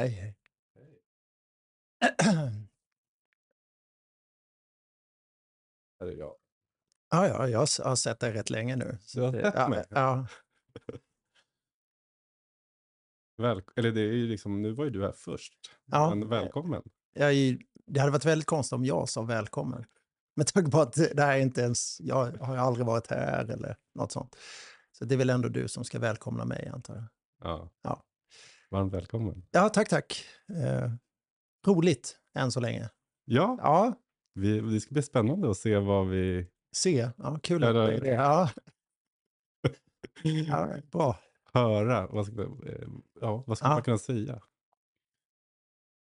Hej, hej. Här är jag. Ja, ja, jag har sett dig rätt länge nu. Du har sett ja, mig? Ja, Väl, eller det är ju liksom, nu var ju du här först. Ja. Men välkommen. jag, är det hade varit väldigt konstigt om jag sa välkommen. Med tanke på att det här är inte ens, jag har aldrig varit här eller något sånt. Så det är väl ändå du som ska välkomna mig antar jag. Ja. Ja. Varmt välkommen. Ja, tack, tack. Eh, roligt än så länge. Ja, Ja, vi, det ska bli spännande att se vad vi... se. Ja, kul att det är det. Ja. ja, bra. höra. Vad ska, eh, ja, vad ska Ja. man kunna säga?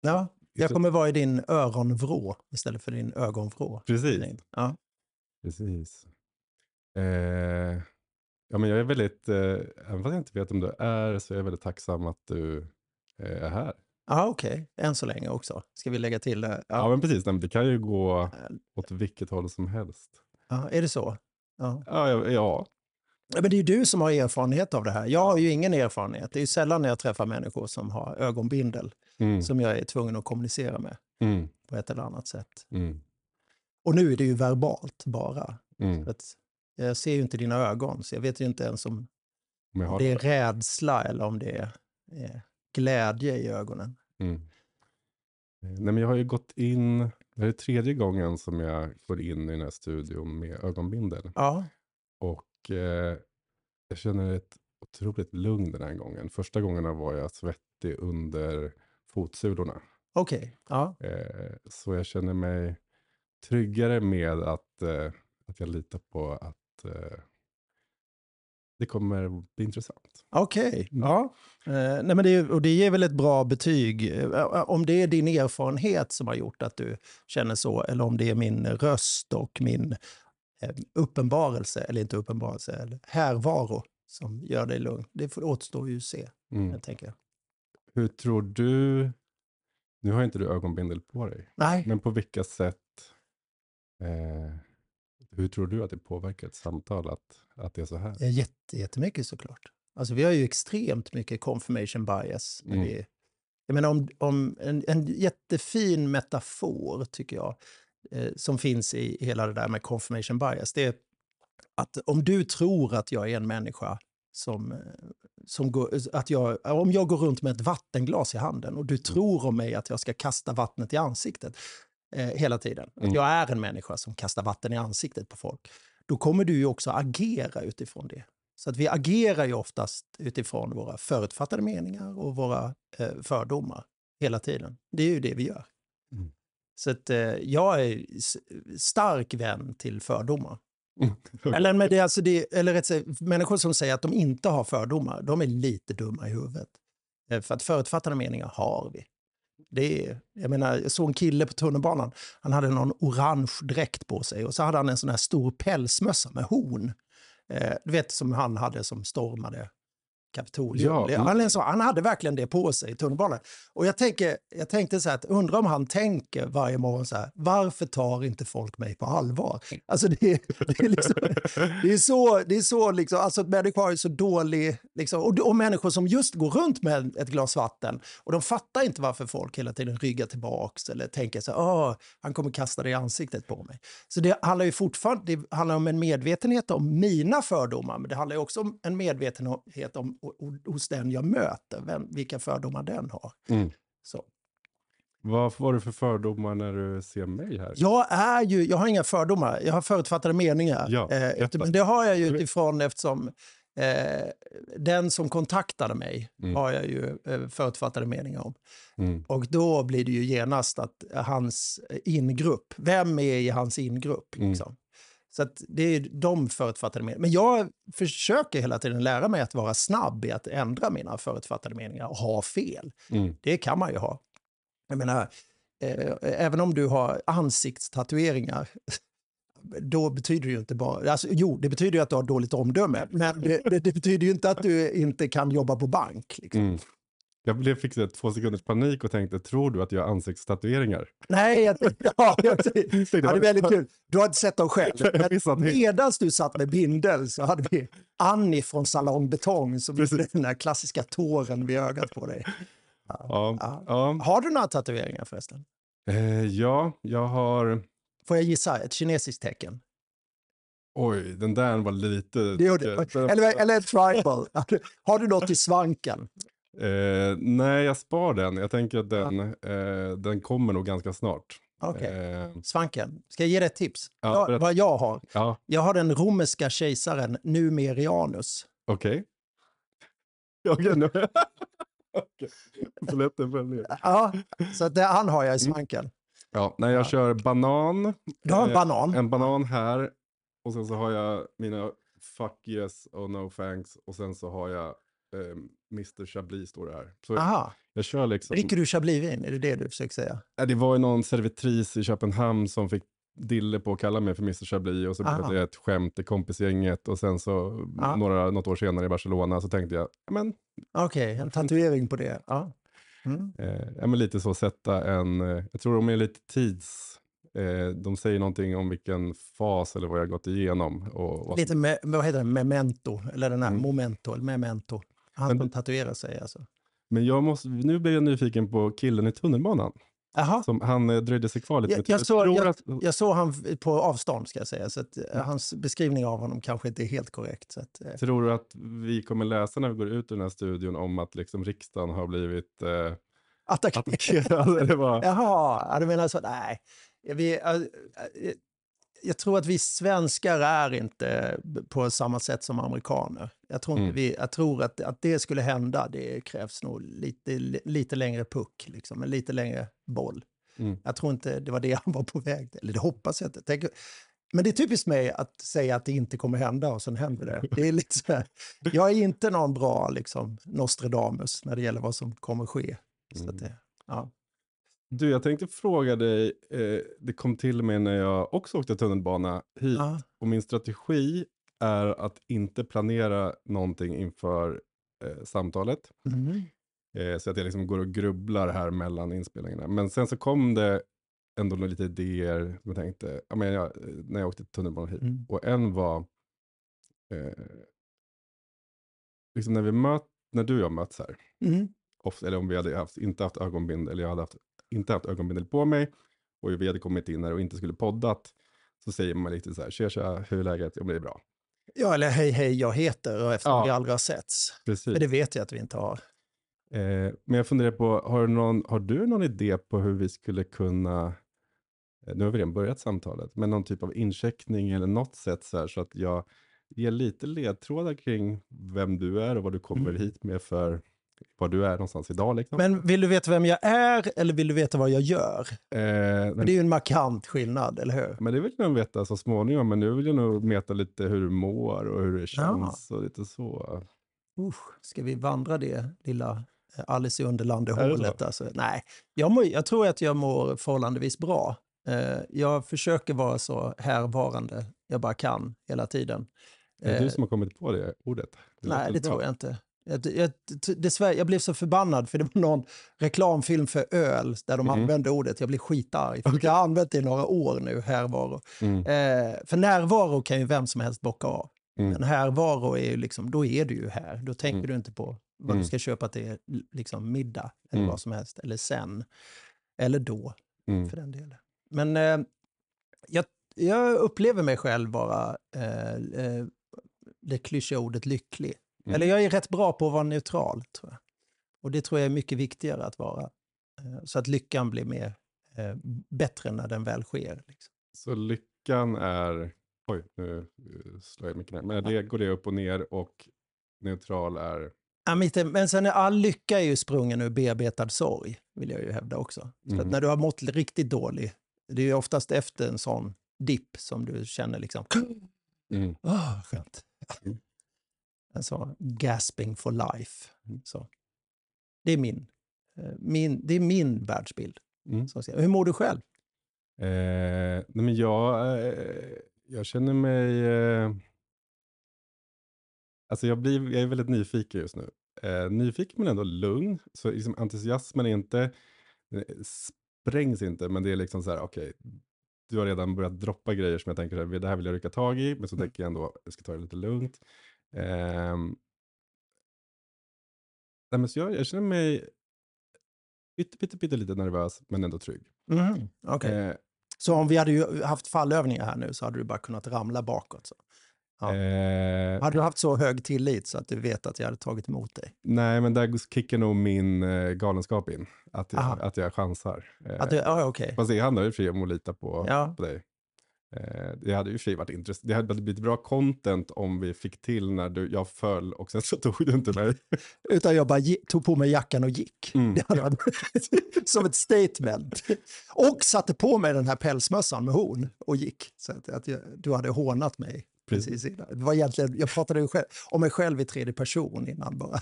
Ja, jag kommer vara i din öronvrå istället för din ögonvrå. Precis. Ja. Precis. Eh, ja, men jag är väldigt, eh, även fast jag inte vet om du är, så är jag väldigt tacksam att du eh, är här. Ja, okej. Än så länge också. Ska vi lägga till det? Ja, Ja. men precis. Nej, men Det kan ju gå åt vilket håll som helst. ja är det så? Ja. Ja, ja, ja. Ja, Men det är ju du som har erfarenhet av det här. Jag har ju ingen erfarenhet. Det är ju sällan när jag träffar människor som har ögonbindel Mm, som jag är tvungen att kommunicera med mm, på ett eller annat sätt. mm, Och nu är det ju verbalt bara. mm. För att jag ser ju inte dina ögon, så jag vet ju inte ens om Om det är rädsla eller om det är eh, glädje i ögonen. Mm. Eh, Nej, men jag har ju gått in, det här är tredje gången som jag går in i den här studion med ögonbindel. Ja, Och eh, jag känner ett otroligt lugn den här gången. Första gångerna var jag svettig under fotsulorna. okej. Ja. Eh, så jag känner mig tryggare med att, eh, att jag litar på att det kommer bli intressant. Okej, Mm. ja. Eh, nej men det, och det ger väl ett bra betyg. Eh, om det är din erfarenhet som har gjort att du känner så, eller om det är min röst och min eh, uppenbarelse, eller inte uppenbarelse, eller härvaro som gör dig lugn. Det får- återstår ju att se, Mm. jag tänker. Hur tror du, nu har inte du ögonbindel på dig, Nej, men på vilka sätt, eh, hur tror du att det påverkar ett samtal att, att det är så här? eh, jätte, jättemycket såklart. Alltså vi har ju extremt mycket confirmation bias. När Mm. vi, jag menar om, om en, en jättefin metafor, tycker jag, eh, som finns i hela det där med confirmation bias, det är att om du tror att jag är en människa som, eh, som går, att jag, om jag går runt med ett vattenglas i handen och du tror om mig att jag ska kasta vattnet i ansiktet eh, hela tiden, att Mm. jag är en människa som kastar vatten i ansiktet på folk, då kommer du ju också agera utifrån det. Så att vi agerar ju oftast utifrån våra förutfattade meningar och våra eh, fördomar hela tiden. Det är ju det vi gör. Mm. Så att eh, jag är stark vän till fördomar. Mm. Eller, med det, alltså det, eller rätt sagt, människor som säger att de inte har fördomar, de är lite dumma i huvudet. Eh, För att förutfattade meningar har vi. Det är, jag, menar, jag såg en kille på tunnelbanan, han hade någon orange dräkt på sig och så hade han en sån här stor pälsmössa med horn. Eh, du vet som han hade som stormade Kapitolium. Ja. Han, hade verkligen det på sig i tunnelbanan. Och jag, tänker, jag tänkte så här, att undrar om han tänker varje morgon så här, varför tar inte folk mig på allvar? Alltså det, är- det är liksom, det är så, det är så liksom, alltså människor har ju så dålig, liksom, och, och människor som just går runt med ett glas vatten och de fattar inte varför folk hela tiden ryggar tillbaks eller tänker så här, han kommer kasta det i ansiktet på mig. Så det handlar ju fortfarande, det handlar om en medvetenhet om mina fördomar, men det handlar ju också om en medvetenhet om, hos den jag möter, vem, vilka fördomar den har. Mm. Så. Vad får du för fördomar när du ser mig här? Jag är ju, jag har inga fördomar, jag har förutfattade meningar. Ja, eh, men det har jag ju utifrån eftersom eh, den som kontaktade mig Mm. har jag ju eh, förutfattade meningar om. Mm. Och då blir det ju genast att hans ingrupp, vem är i hans ingrupp? Mm. Liksom. Så att det är de förutfattade meningarna. Men jag försöker hela tiden lära mig att vara snabb i att ändra mina förutfattade meningar och ha fel. Mm. Det kan man ju ha. Jag menar, eh, även om du har ansiktstatueringar, då betyder det ju inte bara... Alltså, jo, det betyder ju att du har dåligt omdöme, men det, det, det betyder ju inte att du inte kan jobba på bank. Liksom. Mm. Jag blev, fick två sekunders panik och tänkte, tror du att jag har ansiktstatueringar? Nej, jag, ja, jag, ja, det är väldigt kul. Du har inte sett dem själv. Medan du satt med bindel så hade vi Annie från Salong Betong som gjorde Precis. den där klassiska tåren vid ögat på dig. Ja. Ja, Ja. Har du några tatueringar förresten? Eh, ja, jag har... Får jag gissa? Ett kinesiskt tecken? Oj, den där var lite... Det gjorde, eller, eller tribal? Har du- Har du något i svanken? Eh, nej, jag spar den. Jag tänker att den, eh, den kommer nog ganska snart. Okej. Eh, Svanken. Ska jag ge dig ett tips? Ja, Ja, berätta. vad jag har? ja, Jag har den romerska kejsaren Numerianus. okej. Okej, nu... Okej, Polletten föll ner. Ja, så att det, han har jag i svanken. Ja, nej, jag kör banan. Du har en Eh, banan. En banan här. Och sen så har jag mina fuck yes och no thanks. Och sen så har jag eh, Mr Chablis står det här. Så Aha. jag kör liksom. Dricker du Chablis-vin? Är det det du försöker säga? Nej, Det var ju någon servitris i Köpenhamn som fick dille på att kalla mig för Mr Chablis och så blev Aha. det ett skämt i kompisgänget och sen så några, något år senare i Barcelona så tänkte jag, ja men, Okej, en tatuering på det. Ja. Mm. eh, men lite så sätta en, eh, jag tror de är lite tids, eh, de säger någonting om vilken fas eller vad jag gått igenom. Och, vad Lite me, vad heter det? memento, eller den här Mm. momento, eller memento. Han Men tatuerar sig alltså. Men jag måste, nu blir jag nyfiken på killen i tunnelbanan. Jaha. Som, han eh, dröjde sig kvar lite. Jag, jag, såg, jag, att, jag såg han på avstånd ska jag säga, så att, eh, hans beskrivning av honom kanske inte är helt korrekt. Så att, eh, tror du att vi kommer läsa när vi går ut ur den här studion om att liksom riksdagen har blivit eh, attack- attackerad? eller vad? Jaha, ja, du menar så. Nej. Vi, jag tror att vi svenskar är inte på samma sätt som amerikaner. Jag tror, inte Mm. vi, jag tror att, att det skulle hända, det krävs nog lite, lite längre puck, liksom, en lite längre boll. Mm. Jag tror inte det var det han var på väg till, eller det hoppas jag inte. Tänk, men det är typiskt mig att säga att det inte kommer hända och sen händer det. det är lite så här, jag är inte någon bra liksom, Nostradamus när det gäller vad som kommer ske. Så Mm. att det, ja. Du, jag tänkte fråga dig, eh, det kom till mig när jag också åkte tunnelbana hit. Ja. Och min strategi är att inte planera någonting inför eh, samtalet. Mm. Eh, så att jag liksom går och grubblar här mellan inspelningarna. Men sen så kom det ändå lite idéer som jag tänkte, ja, men jag, när jag åkte tunnelbana hit. Mm. Och en var, eh, liksom när vi möt, när du och jag möts här, Mm. ofta, eller om vi hade haft, inte haft ögonbindel, eller jag hade haft, inte haft ögonbindel på mig, och vi hade kommit in här och inte skulle poddat, så säger man lite så här, tja tja, hur är läget? Jo men det är bra. Ja, eller hej, hej, jag heter och eftersom Ja. vi aldrig har setts. Precis. För det vet jag att vi inte har. Eh, men jag funderar på, har du, någon, har du någon idé på hur vi skulle kunna, eh, nu har vi redan börjat samtalet, men någon typ av incheckning eller något sätt så här så att jag ger lite ledtrådar kring vem du är och vad du kommer Mm. hit med för, var du är någonstans idag liksom. Men vill du veta vem jag är eller vill du veta vad jag gör? eh, men, det är ju en markant skillnad, eller hur? men det vill jag nog veta så småningom, men nu vill jag nog veta lite hur du mår och hur det känns och lite så. Usch, ska vi vandra det lilla eh, Alice i det Underlandet-hålet? Alltså, nej, jag, mår, jag tror att jag mår förhållandevis bra. Eh, jag försöker vara så härvarande jag bara kan hela tiden. Är det Eh, du som har kommit på det ordet? Nej, det tror jag inte. Jag, jag, dessvärre, jag blev så förbannad för det var någon reklamfilm för öl där de Mhm. använde ordet. Jag blev skitarg. För Jag har använt det i några år nu, härvaro. Mm. Eh, för närvaro kan ju vem som helst bocka av. Mm. Men härvaro är ju liksom, då är du ju här. Då tänker Mm. du inte på vad Mm. du ska köpa till liksom middag eller Mm. vad som helst. Eller sen. Eller då, Mm. för den delen. Men eh, jag, jag upplever mig själv vara eh, eh, det klyschiga ordet lycklig. Mm. Eller jag är rätt bra på att vara neutral, tror jag. Och det tror jag är mycket viktigare att vara. Eh, så att lyckan blir mer, eh, bättre när den väl sker. Liksom. Så lyckan är, oj nu eh, slår jag mycket ner, men det går det upp och ner och neutral är, Ja, men sen är all lycka är ju sprungen ur bearbetad sorg, vill jag ju hävda också. Så att Mhm. när du har mått riktigt dålig, det är ju oftast efter en sån dipp som du känner liksom, mm. åh, skönt. Mm. Sån gasping for life. Mm. Så. Det är min, eh, min, det är min världsbild. Mm. Hur mår du själv? Eh, nej men jag, eh, jag känner mig, eh, alltså jag, blir, jag är väldigt nyfiken just nu. Eh, nyfiken men ändå lugn, så liksom entusiasmen är inte, eh, sprängs inte, men det är liksom så här, okej, du har redan börjat droppa grejer som jag tänker, så här, det här vill jag rycka tag i, men så Mm. tänker jag ändå, jag ska ta det lite lugnt. Ehm, nej men så jag, jag känner mig pytte, pytte, pytte lite nervös, men ändå trygg. Mhm, okej. Eh, Så om vi hade ju haft fallövningar här nu så hade du bara kunnat ramla bakåt. Så. Ja. eh, Hade du haft så hög tillit så att du vet att jag hade tagit emot dig? nej, men där kickar nog min eh, galenskap in. Att jag, Aha. att jag chansar. Eh, Att du, ja, okej. Fast det handlar ju om att lita på, Ja. på dig. Eh, det hade ju för sig varit intressant. Det hade blivit bra content om vi fick till när du, jag föll och sen så tog du inte mig. Utan jag bara tog på mig jackan och gick. Mm. Det hade varit som ett statement. Och satte på mig den här pälsmössan med horn och gick. Så att, att jag, du hade hånat mig. Precis. Precis innan. Det var egentligen, jag pratade ju själv, om mig själv i tredje person innan bara.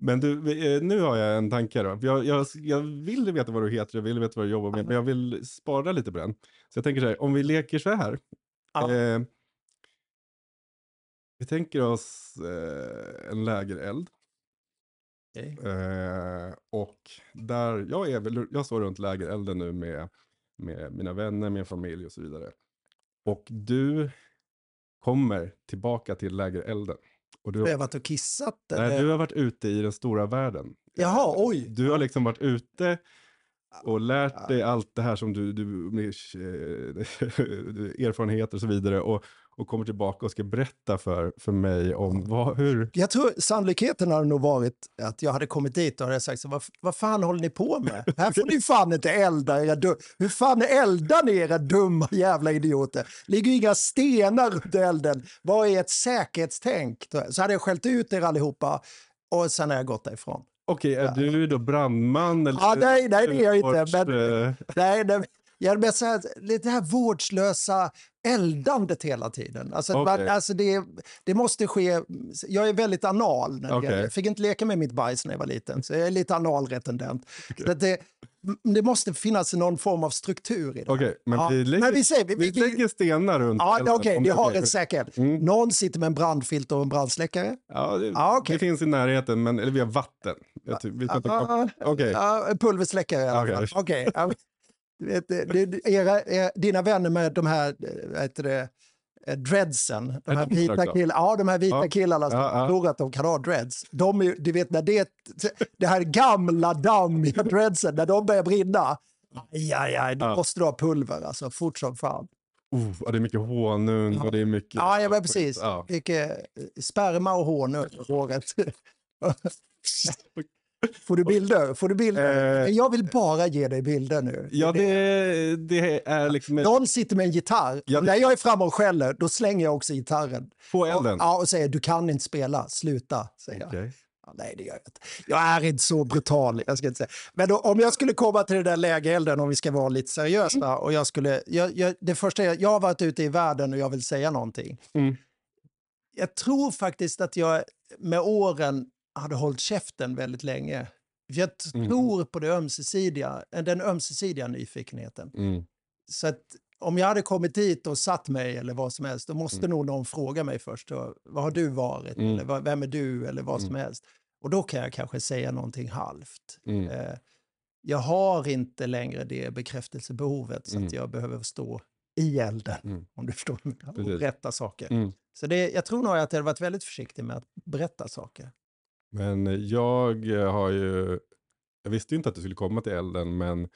Men du, eh, nu har jag en tanke då. Jag, jag, jag vill veta vad du heter, jag vill veta vad du jobbar med, men jag vill spara lite på den. Så jag tänker så här, om vi leker så här. Ja. Eh, vi tänker oss eh, en lägereld. Okej. Eh, och där, jag, är väl, jag står runt lägerelden nu med, med mina vänner, min familj och så vidare. Och du kommer tillbaka till lägerelden. Och du, Har jag varit och kissat? nej, eller? du har varit ute i den stora världen. Jaha, oj. Du har liksom varit ute och lärt dig allt det här som du, du med eh, erfarenheter och så vidare och, och kommer tillbaka och ska berätta för, för mig om vad, hur... Jag tror sannolikheten hade nog varit att jag hade kommit dit och hade sagt så, vad, vad fan håller ni på med? Här får ni fan inte elda era du- Hur fan eldar ni era dumma jävla idioter? ligger ju inga stenar runt elden. Vad är ett säkerhetstänk? Så hade jag skällt ut er allihopa och sen har jag gått därifrån. Okej, är du då brandman? Eller Ja, nej, nej, det är jag inte, men- Nej, nej, jag mest så här, det här vårdslösa eldandet hela tiden. Alltså, att man, alltså det, det måste ske... Jag är väldigt anal. När gäller- Jag fick inte leka med mitt bajs när jag var liten, så jag är lite analretendent. Att det, det måste finnas någon form av struktur i det. Okej, men Ja, vi lägger, men vi säger... Vi, vi lägger stenar runt ja, elden, okej, vi har en säkerhet. Mm. Någon sitter med en brandfilt och en brandsläckare. Ja, det, Ja, okej. det finns i närheten, men eller vi har vatten. Jag vi okej, ja, en pulversläckare i alla fall. Okej. Du vet, det- det- era, era, dina vänner med de här, eh, heter det, eh, dreadsen, de Är här vita, kill, ja, de här vita Ja. killarna som Ja, ja. tror att de kan ha dreads. De är, du vet när det, det här gamla dammiga dreadsen, när de börjar brinna, aj, aj, aj, då måste du ha pulver alltså, fort som fan. ja, det är mycket honung och det är mycket... Ja, ja men precis. Ja. Mycket eh, sperma och honung i håret. Får du bilder? Får du bilder? Eh. Jag vill bara ge dig bilder nu. Ja, det, det är liksom Någon sitter med en gitarr. Ja, det- När jag är framme och skäller, då slänger jag också gitarren. på Och, elden. ja, och säger du kan inte spela, sluta. Säger jag. Okej. Ja, nej, det gör jag inte. Jag är inte så brutal. Jag ska inte säga. Men då, om jag skulle komma till det där lägerelden, om vi ska vara lite seriösa, och jag skulle... Jag, jag, det första är, jag har varit ute i världen och jag vill säga någonting. Mm. Jag tror faktiskt att jag med åren hade hållit käften väldigt länge. Jag Mm. tror på det ömsesidiga, den ömsesidiga nyfikenheten. Mm. Så att om jag hade kommit dit och satt mig eller vad som helst, då måste Mm. nog någon fråga mig först. Vad har du varit? Mm. Eller vem är du? Eller vad som Mm. helst. Och då kan jag kanske säga någonting halvt. Mm. Eh, jag har inte längre det bekräftelsebehovet så Mm. att jag behöver stå i elden, Mm. om du förstår. Och berätta saker. Mm. Så det, jag tror nog att jag hade varit väldigt försiktig med att berätta saker. Men jag eh, har ju, jag visste ju inte att du skulle komma till elden, men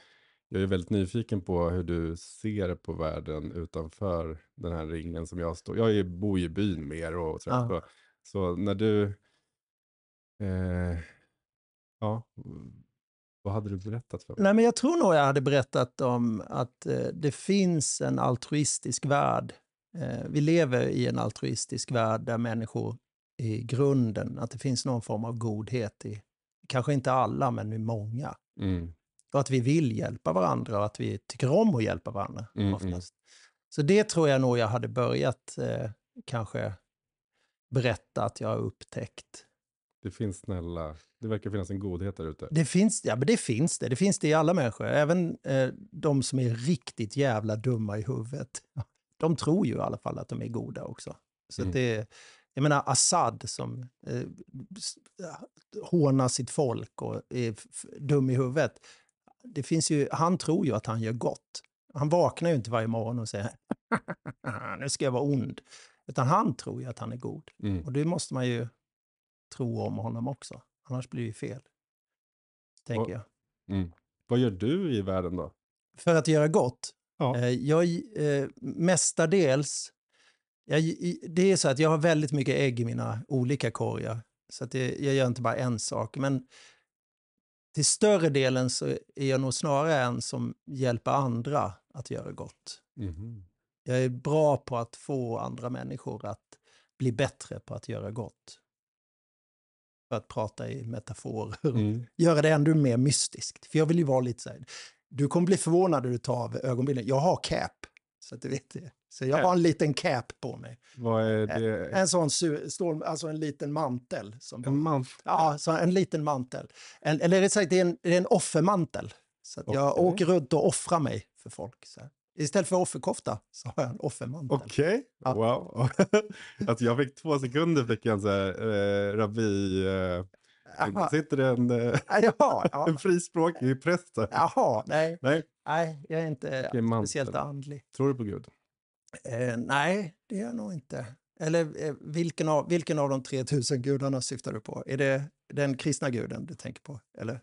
jag är väldigt nyfiken på hur du ser på världen utanför den här ringen som jag står. Jag är, bor ju i byn mer och så, Ja. så när du, eh, ja, vad hade du berättat för mig? Nej, men jag tror nog jag hade berättat om att eh, det finns en altruistisk värld. Eh, vi lever i en altruistisk värld där människor i grunden, att det finns någon form av godhet i, kanske inte alla, men i många. Mm. Och att vi vill hjälpa varandra och att vi tycker om att hjälpa varandra Mm, oftast. Så det tror jag nog jag hade börjat eh, kanske berätta att jag har upptäckt. Det finns snälla, det verkar finnas en godhet där ute. Det finns, ja, men det finns det. Det finns det i alla människor. Även eh, de som är riktigt jävla dumma i huvudet. De tror ju i alla fall att de är goda också. Så Mm. det, jag menar Assad som eh, s- hånar sitt folk och är dum i huvudet. Det finns ju, han tror ju att han gör gott. Han vaknar ju inte varje morgon och säger nu ska jag vara ond. Utan han tror ju att han är god. Mm. Och det måste man ju tro om honom också. Annars blir det ju fel. tänker Och- jag. Mm. Vad gör du i världen då? För att göra gott? Ja. Eh, jag, eh, mestadels... Jag, det är så att jag har väldigt mycket ägg i mina olika korgar. Så att det, jag gör inte bara en sak. Men till större delen så är jag nog snarare en som hjälper andra att göra gott. Mhm. Jag är bra på att få andra människor att bli bättre på att göra gott. För att prata i metaforer. Mm. Göra det ännu mer mystiskt. För jag vill ju vara lite så här, du kommer bli förvånad när du tar av ögonbindel. Jag har cap, så att du vet det. Så jag har en liten cap på mig. Det? En sån, stål, alltså en liten mantel. Som En man. Ja, så en liten mantel. En, eller rätt sagt, det är en, det är en offermantel. Så jag Okej. åker runt och offrar mig för folk. Så. Istället för offerkofta så har jag en offermantel. Okej, Ja. wow. alltså jag fick två sekunder fick jag en så här eh, rabbi... Eh, Jaha, sitter det en, eh, jaha, ja, en frispråkig präst där? jaha, nej, Nej, nej, jag är inte mantel. speciellt andlig. Tror du på Gud? Eh, nej, det är jag nog inte. Eller eh, vilken, av, vilken av de 3000 gudarna syftar du på? Är det den kristna guden du tänker på? Eller?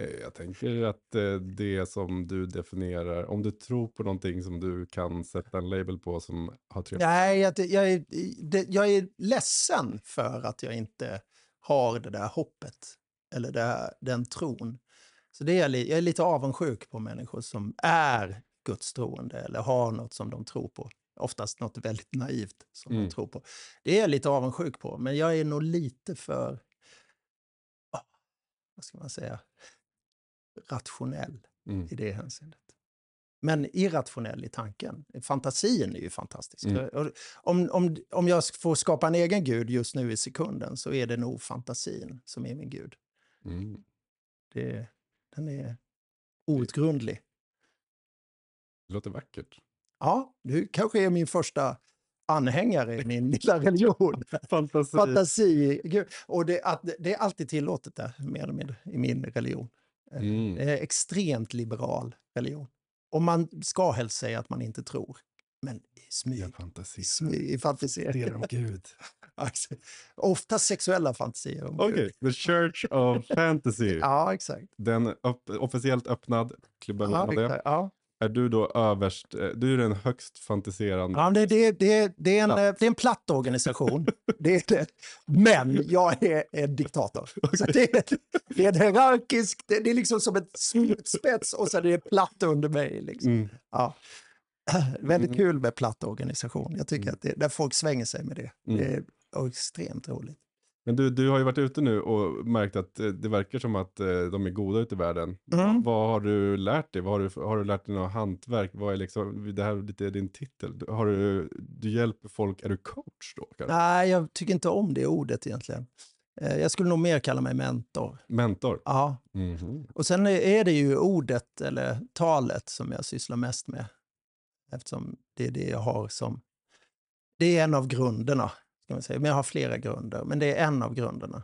Eh, Jag tänker att eh, det som du definierar, om du tror på någonting som du kan sätta en label på som har tre... Nej, jag, jag, är, jag är ledsen för att jag inte har det där hoppet. Eller det, här- den tron. Så det är jag är lite avundsjuk på människor som är gudstroende eller har något som de tror på. Oftast något väldigt naivt som Mm. de tror på. Det är jag lite avundsjuk på, men jag är nog lite för, vad ska man säga, rationell Mm. i det hänseendet. Men irrationell i tanken. Fantasin är ju fantastisk. Mm. Om, om, om jag får skapa en egen gud just nu i sekunden så är det nog fantasin som är min gud. Mm. Det, den är outgrundlig. Det låter vackert. Ja, du kanske är min första anhängare i min lilla religion. Fantasi. Fantasi. Gud. Och det, att, det är alltid tillåtet där, mer eller mindre, i min religion. Eh, Mm. Det är extremt liberal religion. Och man ska helst säga att man inte tror. Men i smyg. Jag fantiserar. I, smyg, i fantasier. Det är om Gud. Ofta sexuella fantasier. om Okej, Gud. The Church of Fantasy. Ja, exakt. Den officiellt öppnad, klubben det. Ja. Är du då överst, eh, du är den högst fantiserande. Ja, det, det, det, det, är en, Platt. eh, det är en platt organisation. det är det. Men jag är en diktator. Så det, är, det är en hierarkisk, det, det är liksom som ett spjutspets och så är det platt under mig. Liksom. Mm. Ja. Väldigt Mm. kul med platt organisation. Jag tycker Mm. att det, där folk svänger sig med det. Mm. Det är extremt roligt. Men du, du har ju varit ute nu och märkt att eh, det verkar som att eh, de är goda ute i världen. Mm. Vad har du lärt dig? Vad har, du, har du lärt dig något hantverk? Vad är liksom, det här är lite din titel. Har du, du hjälper folk, är du coach då? Kanske? Nej, jag tycker inte om det ordet egentligen. Eh, Jag skulle nog mer kalla mig mentor. Mentor? Ja, Mhm. och sen är- är det ju ordet eller talet som jag sysslar mest med. Eftersom det är det jag har som... Det är en av grunderna, ska man säga. Men jag har flera grunder, men det är en av grunderna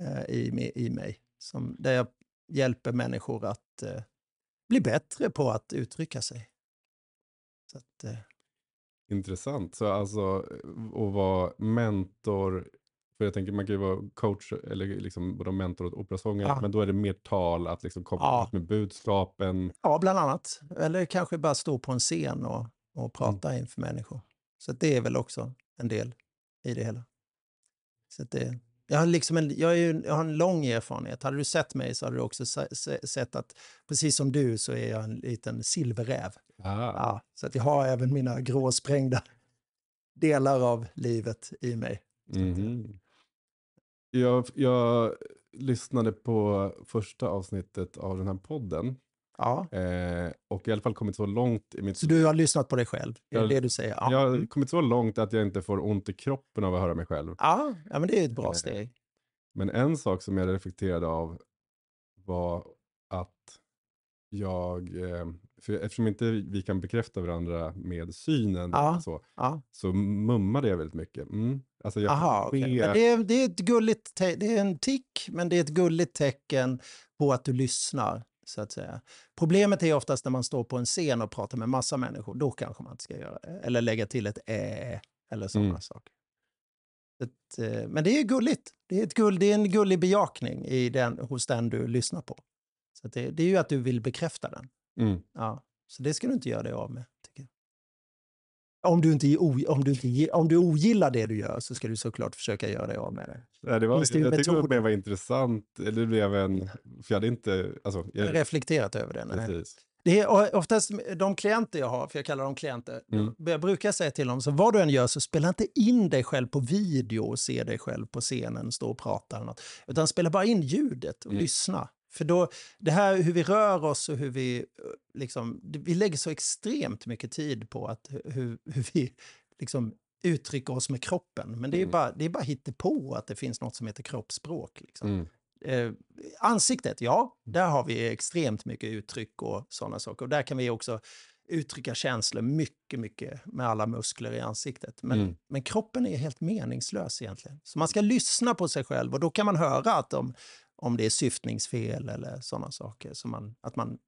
eh, i, i mig. Som, där jag hjälper människor att eh, bli bättre på att uttrycka sig. Så att, eh, Intressant. Så alltså att vara mentor, för jag tänker man kan ju vara coach eller liksom både mentor och operasångare, Ja. men då är det mer tal, att liksom komma Ja. med budskapen. Ja, bland annat. Eller kanske bara stå på en scen och, och prata inför människor. Så det är väl också en del i det hela. Så att det, jag, har liksom en, jag, är ju, jag har en lång erfarenhet. Hade du sett mig så hade du också se, se, sett att precis som du så är jag en liten silverräv. Ah. Ja, så att jag har även mina gråsprängda delar av livet i mig. Mhm. Jag, jag lyssnade på första avsnittet av den här podden Ja. eh, och i alla fall kommit så långt i mitt... Så du har lyssnat på dig själv? Är det Jag- det du säger? Ja. Jag har Mm. kommit så långt att jag inte får ont i kroppen av att höra mig själv. Ja, ja, men det är ett bra Eh, steg. Men en sak som jag reflekterade av var att jag, eh, för eftersom inte vi kan bekräfta varandra med synen Ja. så, Ja. så mummade jag väldigt mycket. Mm. Alltså jag Aha, be- Men det, är, det är ett gulligt det är en tick, men det är ett gulligt tecken på att du lyssnar. Så att säga. Problemet är oftast när man står på en scen och pratar med massa människor. Då kanske man inte ska göra det. Eller lägga till ett ä eller sådana Mm. saker. Att, eh, men det är gulligt. Det är, ett gull, det är en gullig bejakning i den, hos den du lyssnar på. Så det, det är ju att du vill bekräfta den. Mm. Ja. Så det ska du inte göra dig av med. Om, du inte, om, du inte, om du ogillar det du gör så ska du såklart försöka göra dig av med det. Nej, det var, Finns det jag tyckte det metoder? var intressant. Det blev en... För jag hade inte... Alltså, Jag reflekterat över det. Precis. Det är oftast de klienter jag har, för jag kallar dem klienter, Mm. jag brukar säga till dem, så vad du än gör så spela inte in dig själv på video och se dig själv på scenen stå och prata eller något. Utan spela bara in ljudet och Mm. lyssna. För då, det här hur vi rör oss och hur vi, eh, liksom, vi lägger så extremt mycket tid på att hur, hur vi liksom uttrycker oss med kroppen. Men det är Mm. bara, det är bara på att det finns något som heter kroppsspråk. Liksom. Mm. Eh, ansiktet, ja, där har vi extremt mycket uttryck och sådana saker. Och där kan vi också uttrycka känslor mycket, mycket med alla muskler i ansiktet. Men, Mm. men kroppen är helt meningslös egentligen. Så man ska lyssna på sig själv och då kan man höra att om, om det är syftningsfel eller sådana saker. Så man, att man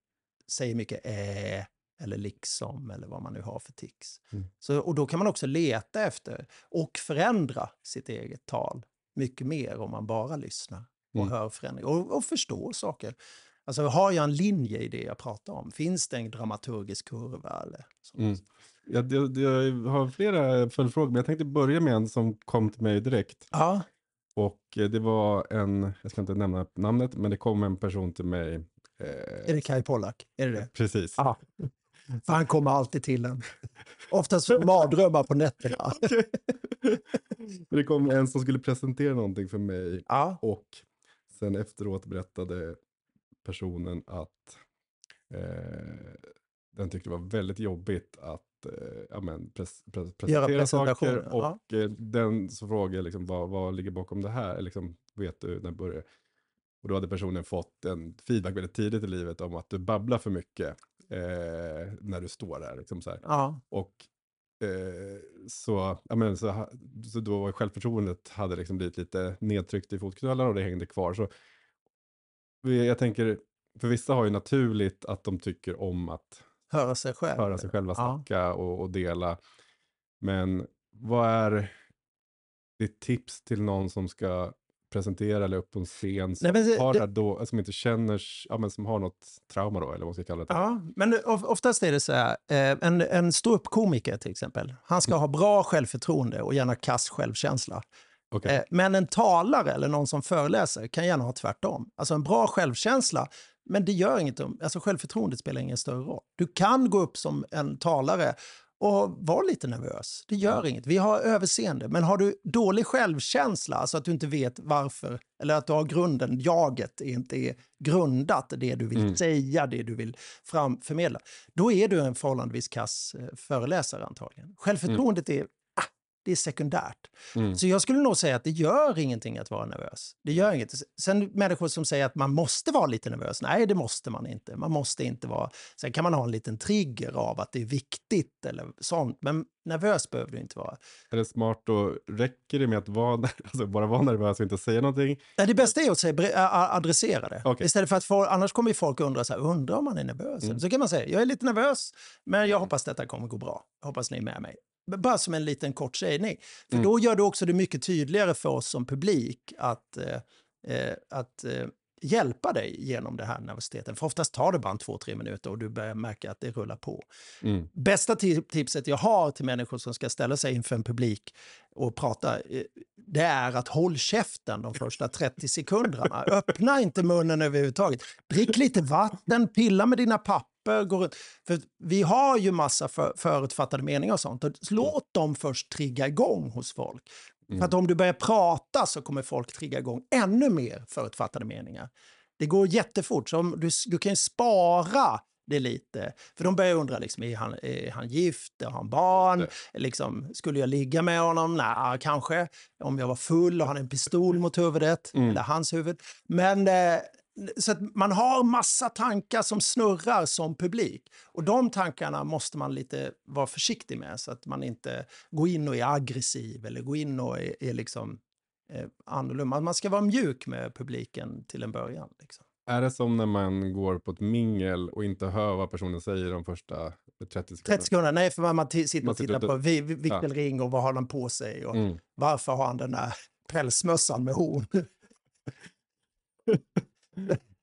säger mycket äh eller liksom eller vad man nu har för tics. Mm. Så, och då kan man också leta efter och förändra sitt eget tal mycket mer om man bara lyssnar och Mm. hör förändringar och, och förstår saker. Alltså har jag en linje i det jag pratar om? Finns det en dramaturgisk kurva? Eller? Mm. Jag, jag, jag har flera följdfrågor, men jag tänkte börja med en som kom till mig direkt. Ja, Och eh, det var en, jag ska inte nämna namnet, men det kom en person till mig. Eh, är det Kai Pollak? Är det det? Precis. Ja. För han kommer alltid till en. Oftast mardrömmar på nätterna. Men det kom en som skulle presentera någonting för mig Ja, och sen efteråt berättade personen att eh, den tyckte det var väldigt jobbigt att eh, ja, men, pres, pres, presentera saker. presentationer, ja. Och eh, den frågade jag liksom, vad, vad ligger bakom det här? Liksom, vet du när det börjar? Och då hade personen fått en feedback väldigt tidigt i livet om att du babblar för mycket eh, när du står där. Liksom så här. ja, Och eh, så, ja, men, så, så då var självförtroendet hade liksom blivit lite nedtryckt i fotknölarna och det hängde kvar. Så jag tänker, för vissa har ju naturligt att de tycker om att höra sig själv. höra sig själva Ja. snacka och, och dela. Men vad är ditt tips till någon som ska presentera eller upp på en scen som, Nej, det- har det- då, som inte känner, ja, men som har något trauma då, eller vad man ska kalla det. Ja, men of- oftast är det så här, eh, en, en ståuppkomiker till exempel, han Mm. ska ha bra självförtroende och gärna kass självkänsla. Okej. Eh, Men en talare eller någon som föreläser kan gärna ha tvärtom. Alltså en bra självkänsla, men det gör inget alltså självförtroendet spelar ingen större roll. Du kan gå upp som en talare och vara lite nervös. Det gör inget. Vi har överseende. Men har du dålig självkänsla, alltså att du inte vet varför, eller att du har grunden, jaget är inte är grundat, det du vill Mm. säga, det du vill fram, förmedla, då är du en förhållandevis kass eh, föreläsare antagligen. Självförtroendet är, ah, det är sekundärt. Mm. Så jag skulle nog säga att det gör ingenting att vara nervös. Det gör inget. Sen människor som säger att man måste vara lite nervös. Nej, det måste man inte. Man måste inte vara... Sen kan man ha en liten trigger av att det är viktigt eller sånt. Men nervös behöver du inte vara. Är det smart då, räcker det med att vara, alltså bara vara nervös och inte säga någonting? Nej, det bästa är att säga, adressera det. Okej. Istället för att få, annars kommer folk undra, så här, undrar om man är nervös. Mm. Så kan man säga, jag är lite nervös, men jag hoppas detta kommer gå bra. Jag hoppas ni är med mig. Bara som en liten kort sägning. För Mm. då gör det också det mycket tydligare för oss som publik att, eh, eh, att eh, hjälpa dig genom den här nervositeten. För oftast tar det bara en två, tre minuter och du börjar märka att det rullar på. Mm. Bästa ti- tipset jag har till människor som ska ställa sig inför en publik och prata, eh, det är att håll käften de första 30 sekunderna. Öppna inte munnen överhuvudtaget. Drick lite vatten, pilla med dina papper. Gå runt. För vi har ju massa för, förutfattade meningar och sånt. Låt dem först trigga igång hos folk. För att om du börjar prata så kommer folk trigga igång ännu mer förutfattade meningar. Det går jättefort, så om du, du kan ju spara det lite. För de börjar undra, liksom, är, han, är han gift? Har han barn? Liksom, skulle jag ligga med honom? Nej, kanske. Om jag var full och han hade en pistol mot huvudet, Mm. eller hans huvud. Men eh, så att man har massa tankar som snurrar som publik. Och de tankarna måste man lite vara försiktig med så att man inte går in och är aggressiv eller går in och är, är liksom eh, annorlunda. Man ska vara mjuk med publiken till en början. Liksom. Är det som när man går på ett mingel och inte hör vad personen säger de första För 30 sekunder. 30 sekunder, nej för man, man sitter Man och sitter tittar på vi- vi- vigselring och vad har han på sig och Mm. varför har han den där pälsmössan med horn?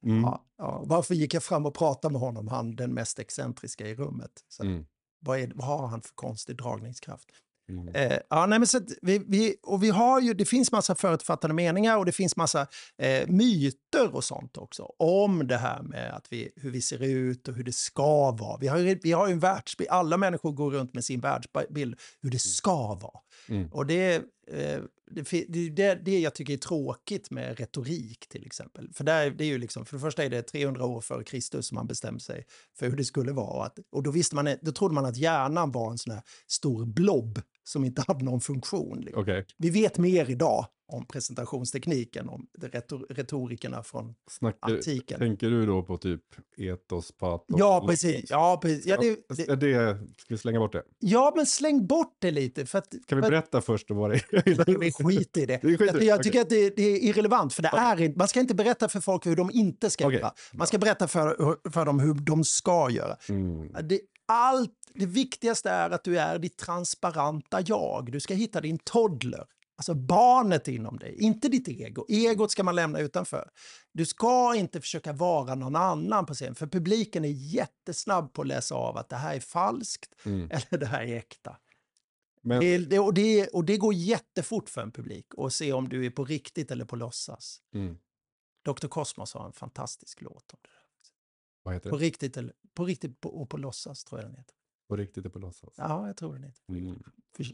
Mm. Ja, ja. Varför gick jag fram och pratade med honom, han den mest excentriska i rummet? Så, Mm. vad, är, vad har han för konstig dragningskraft? Mm. Eh, ja, nej, men så att vi, vi, och vi har ju, det finns massa förutfattade meningar och det finns massa eh, myter och sånt också om det här med att vi, hur vi ser ut och hur det ska vara. Vi har, vi har en världsbild, alla människor går runt med sin världsbild hur det ska vara. Mm. Och det, eh, det, det, är det, jag tycker är tråkigt med retorik till exempel. För, där, det är ju liksom, för det första är det 300 år före Kristus som man bestämde sig för hur det skulle vara. Och, att, och då, visste man, då trodde man att hjärnan var en sån här stor blob som inte hade någon funktion. liksom. Okej, Vi vet mer idag om presentationstekniken, om retor retorikerna från Snackar- antiken. tänker du då på typ etos, patos? Ja, precis. Ja, precis. Ja, det, det, det, ska vi slänga bort det? ja, men släng bort det lite. För att, Kan vi för berätta först vad det är? Vi skiter i det. Vi skiter jag, det, tycker att det, det är irrelevant, för det är man ska inte berätta för folk hur de inte ska Okej. göra. Man ska berätta för, för dem hur de ska göra. Mm. Det, allt, det viktigaste är att du är ditt transparenta jag. Du ska hitta din toddler, alltså barnet inom dig, inte ditt ego. Egot ska man lämna utanför. Du ska inte försöka vara någon annan på scen, för publiken är jättesnabb på att läsa av att det här är falskt Mm. eller det här är äkta. Men, Det, det, och, det, och det går jättefort för en publik att se om du är på riktigt eller på låtsas. mm. Dr. Cosmos har en fantastisk låt om det. Vad heter På det? riktigt, eller, på riktigt på- och på låtsas tror jag den heter. På riktigt och på låtsas? Ja, jag tror den heter. Mm. För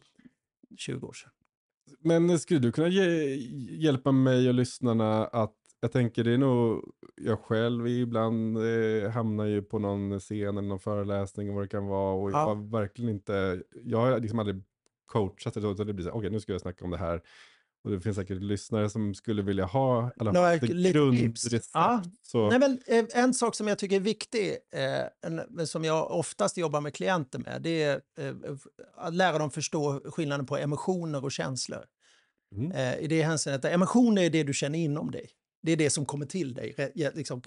20 år sedan. Men skulle du kunna hjälpa mig och lyssnarna att, jag tänker det är nog, jag själv ibland eh, hamnar ju på någon scen eller någon föreläsning och vad det kan vara och Ja. jag har verkligen inte, jag har liksom aldrig coachat det, utan det blir så okej nu ska jag snacka om det här. Och det finns säkert lyssnare som skulle vilja ha alla Några grundrecept. Ja. Så, Nej, men, eh, en sak som jag tycker är viktig, eh, en, som jag oftast jobbar med klienter med, det är eh, att lära dem förstå skillnaden på emotioner och känslor. Mm. Eh, I det hänseendet, att emotioner är det du känner inom dig. Det är det som kommer till dig, liksom,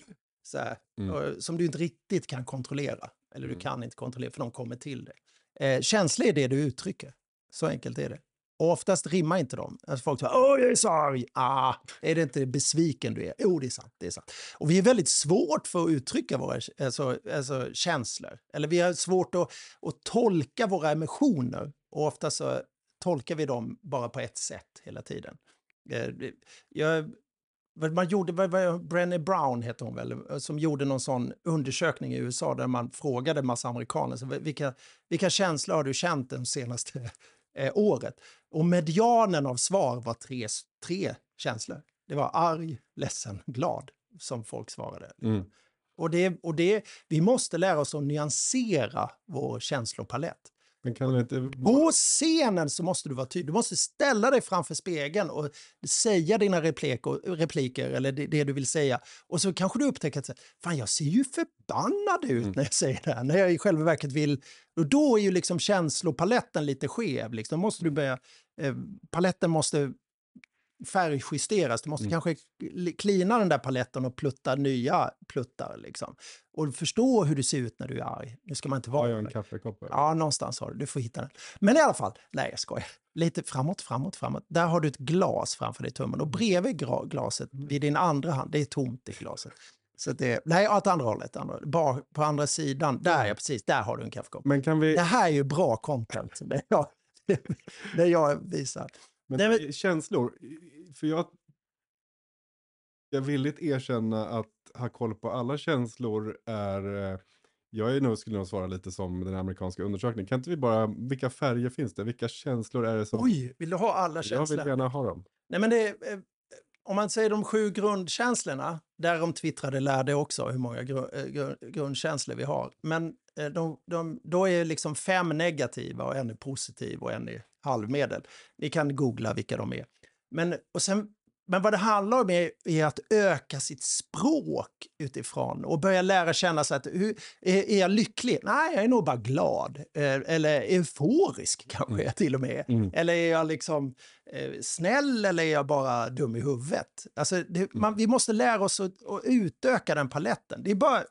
här, Mm. som du inte riktigt kan kontrollera. Eller du Mm. kan inte kontrollera, för de kommer till dig. Eh, känslor är det du uttrycker. Så enkelt är det. Och oftast rimmar inte de. Alltså folk säger åh jag är så arg. Ah, är det inte besviken du är? Jo, det är sant. Det är sant. Och vi är väldigt svårt för att uttrycka våra alltså, alltså, känslor. Eller vi har svårt att, att tolka våra emotioner. Och ofta så tolkar vi dem bara på ett sätt hela tiden. Eh, jag, man gjorde, Brené Brown heter hon väl, som gjorde någon sån undersökning i USA där man frågade en massa amerikaner så vilka, vilka känslor har du känt den senaste eh, året? Och medianen av svar var tre, tre känslor. Det var arg, ledsen, glad som folk svarade. Mm. Och, det, och det, vi måste lära oss att nyansera vår känslopalett. Men kan inte... På scenen så måste du vara tydlig. Du måste ställa dig framför spegeln och säga dina replik och, repliker eller det, det du vill säga. Och så kanske du upptäcker att fan, jag ser ju förbannad ut Mm. när jag säger det här. När jag i själva verket vill... Och då är ju liksom känslopaletten lite skev. Liksom. Då måste du börja... Eh, paletten måste färgjusteras. Du måste Mm. kanske kli- klina den där paletten och plutta nya pluttar. Liksom. Och förstå hur du ser ut när du är arg. Nu ska man inte Har vara jag en kaffekopp? Ja, någonstans har du. Du får hitta den. Men i alla fall, nej jag skojar. Lite framåt, framåt, framåt. Där har du ett glas framför dig, tummen. Och bredvid glaset, vid din andra hand, det är tomt i glaset. Så det, nej, åt andra hållet. Andra, bara på andra sidan, där ja, precis, där har du en kaffekopp. Men kan vi... Det här är ju bra content, det jag, det jag visar. Men Nej, men- känslor, för jag... Jag vill inte erkänna att ha koll på alla känslor är... eh, Jag är nog, skulle nog svara lite som den amerikanska undersökningen. Kan inte vi bara, vilka färger finns det? Vilka känslor är det som... Oj, vill du ha alla jag känslor? vill gärna ha dem. Nej, men det, eh, om man säger de sju grundkänslorna, därom twittrade lärde också hur många gru, eh, gru- grundkänslor vi har. Men Eh, de, de, då är liksom fem negativa och en är positiv och en är halvmedel. Ni kan googla vilka de är. Men, och sen men vad det handlar om är, är att öka sitt språk utifrån och börja lära känna sig att hur, är, är jag lycklig? Nej, jag är nog bara glad. Eh, eller euforisk kanske jag till och med. Mm. Eller är jag liksom eh, snäll eller är jag bara dum i huvudet? Alltså, det, man, vi måste lära oss att, att utöka den paletten. Det är bara att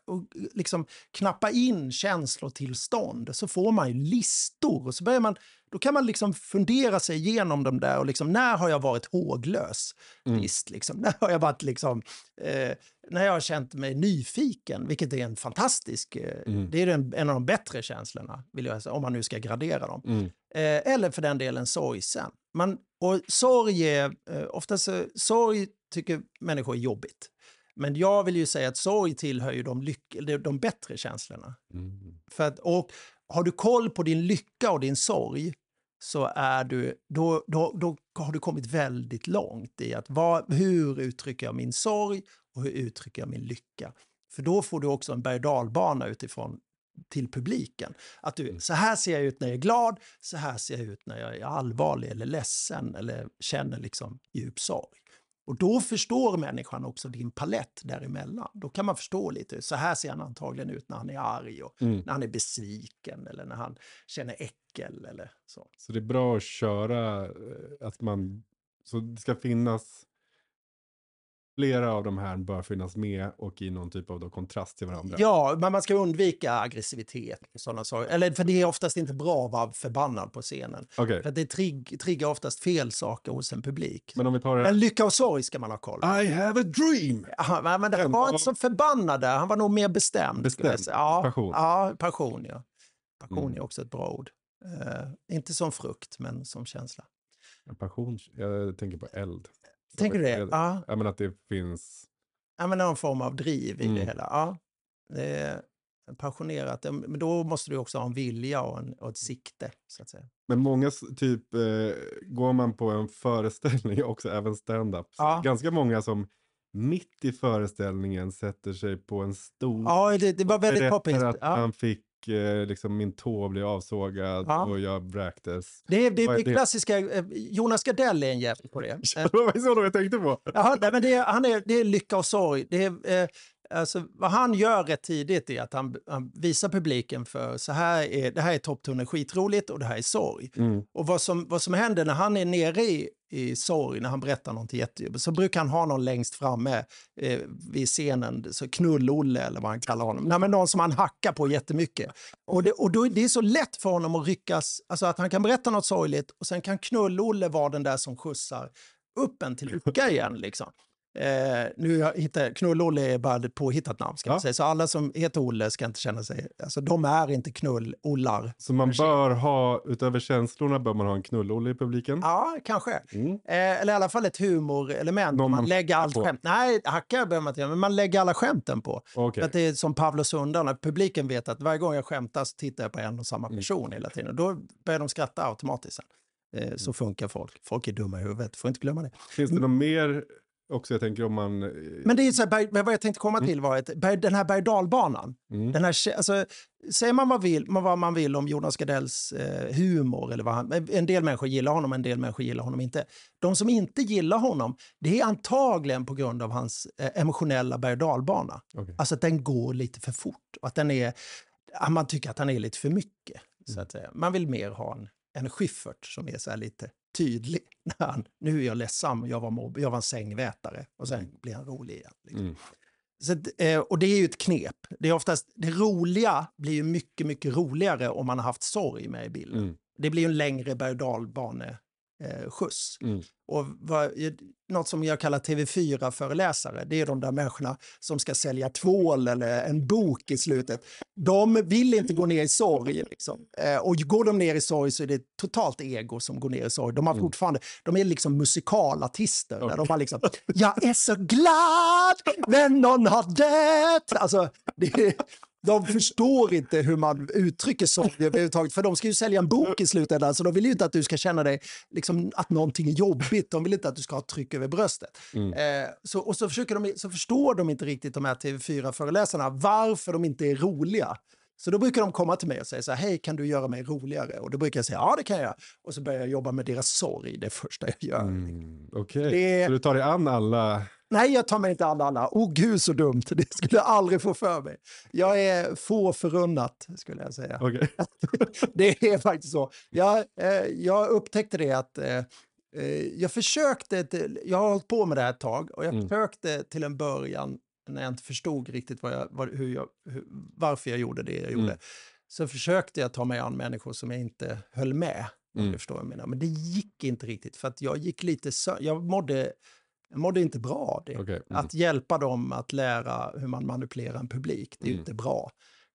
liksom, knappa in känslotillstånd så får man ju listor och så börjar man då kan man liksom fundera sig igenom de där och liksom, när har jag varit håglös? Mm. Visst, liksom, när har jag varit liksom, eh, när jag har känt mig nyfiken, vilket är en fantastisk, eh, Mm. det är en, en av de bättre känslorna, vill jag säga, om man nu ska gradera dem. Mm. Eh, eller för den delen sorgsen. Man, och sorg är, eh, oftast sorg tycker människor är jobbigt. Men jag vill ju säga att sorg tillhör ju de, lyck, de, de bättre känslorna. Mm. För att, och har du koll på din lycka och din sorg så är du, då, då, då har du kommit väldigt långt i att vad, hur uttrycker jag min sorg och hur uttrycker jag min lycka. För då får du också en berg och dalbana utifrån till publiken. Att du, så här ser jag ut när jag är glad, så här ser jag ut när jag är allvarlig eller ledsen eller känner liksom djup sorg. Och då förstår människan också din palett däremellan. Då kan man förstå lite, så här ser han antagligen ut när han är arg och Mm. när han är besviken eller när han känner äckel eller så. Så det är bra att köra eh, att man, så det ska finnas, flera av de här bör finnas med och i någon typ av då kontrast till varandra. Ja, men man ska undvika aggressivitet och sådana saker. Eller för det är oftast inte bra att vara förbannad på scenen. Okej, För det trigg, triggar oftast fel saker hos en publik. men om vi tar det Men lycka och sorg ska man ha koll på. I have a dream! Ja, men- Den var inte så förbannad där. Han var nog mer bestämd. Bestämd. Ja, Passion. Ja, passion. Ja. Passion Mm. är också ett bra ord. Eh, inte som frukt, men som känsla. Passion, jag tänker på eld. Tänker du det? Ja, Ja, men att det finns, ja men någon form av driv i det Mm. hela. Ja, det är passionerat. Men då måste du också ha en vilja och, en, och ett sikte, så att säga. men många typ, eh, går man på en föreställning, också även stand-up, Ja. ganska många som mitt i föreställningen sätter sig på en stol Ja, det, det var väldigt poppis. att Ja. han fick, liksom min tå blev avsågad Ja. och jag vräktes. Det är det, är det? klassiska, eh, Jonas Gardell är en jävel på det. Eh, Det var så jag tänkte på. Jaha, nej, men det, är, han är, det är lycka och sorg. Det är, eh, alltså, vad han gör rätt tidigt är att han, han visar publiken för så här är, det här är topptunnel skitroligt och det här är sorg. Mm. Och vad som, vad som händer när han är nere i, i sorg, när han berättar någonting jättejobbigt, så brukar han ha någon längst framme eh, vid scenen, så knull-Olle eller vad han kallar honom. Nej, men någon som han hackar på jättemycket. Och, det, och då, det är så lätt för honom att ryckas, alltså att han kan berätta något sorgligt och sen kan knull-Olle vara den där som skjutsar upp en till lycka igen. Liksom. Eh, nu hittar, Knull-Olle är bara ett påhittat namn, ska Ja. man säga. så alla som heter Olle ska inte känna sig... Alltså, de är inte knull-Ollar. Så man bör ha, utöver känslorna, bör man ha en knull-Olle i publiken. Ja, kanske. Mm. Eh, eller i alla fall ett humorelement. Man man lägger allt på. skämt. Nej, hacka behöver man inte men man lägger alla skämten på. För att det är som Pavlos hundar, när publiken vet att varje gång jag skämtar så tittar jag på en och samma Mm. person hela tiden. Då börjar de skratta automatiskt. Sen. Eh, Mm. så funkar folk. Folk är dumma i huvudet, får inte glömma det. Finns det något mer också, jag tänker om man... eh, Men det är så här, vad jag tänkte komma till var att den här berg dalbanan, Mm. den här, alltså, säger man vad, vill, vad man vill om Jonas Gardells eh, humor, eller vad han, en del människor gillar honom, en del människor gillar honom inte. De som inte gillar honom, det är antagligen på grund av hans eh, emotionella berg dalbana. Okej. Alltså att den går lite för fort och att den är, man tycker att han är lite för mycket. Så att. Man vill mer ha en, en Schyffert som är så här lite tydlig. När han, nu är jag ledsen, jag var, mobb, jag var en sängvätare och sen blir han rolig igen. Liksom. Mm. Så, eh, och det är ju ett knep. Det, är oftast, det roliga blir ju mycket, mycket roligare om man har haft sorg med i bilden. Mm. Det blir ju en längre berg och eh, skjuts. Mm. Och vad, något som jag kallar TV4-föreläsare, det är de där människorna som ska sälja tvål eller en bok i slutet. De vill inte gå ner i sorg. Liksom. Eh, och går de ner i sorg så är det totalt ego som går ner i sorg. De, har fortfarande, de är liksom musikalartister. Där de har liksom, jag är så glad, men någon har dött. Alltså, det, de förstår inte hur man uttrycker sorg överhuvudtaget, för de ska ju sälja en bok i slutändan, så de vill ju inte att du ska känna dig liksom, att någonting är jobbigt. De vill inte att du ska ha tryck över bröstet. Eh, så, och så, försöker de, så förstår de inte riktigt, de här TV4-föreläsarna, varför de inte är roliga. Så då brukar de komma till mig och säga så här, hej kan du göra mig roligare? Och då brukar jag säga, ja det kan jag. Och så börjar jag jobba med deras sorg, det första jag gör. Mm, Okej, Det- så du tar dig an alla... Nej, jag tar mig inte an alla. Oh gud så dumt, det skulle jag aldrig få för mig. Jag är få förunnat, skulle jag säga. Okej. Det är faktiskt så. Jag, eh, jag upptäckte det att eh, eh, jag försökte, till, jag har hållit på med det här ett tag och jag Mm. försökte till en början när jag inte förstod riktigt jag, vad, hur jag, hur, varför jag gjorde det jag gjorde. Mm. Så försökte jag ta mig an människor som jag inte höll med. Mm. du förstår jag menar. Men det gick inte riktigt för att jag gick lite jag mådde, jag mådde inte bra av det. Okej, mm. Att hjälpa dem att lära hur man manipulerar en publik, det är ju Mm. inte bra.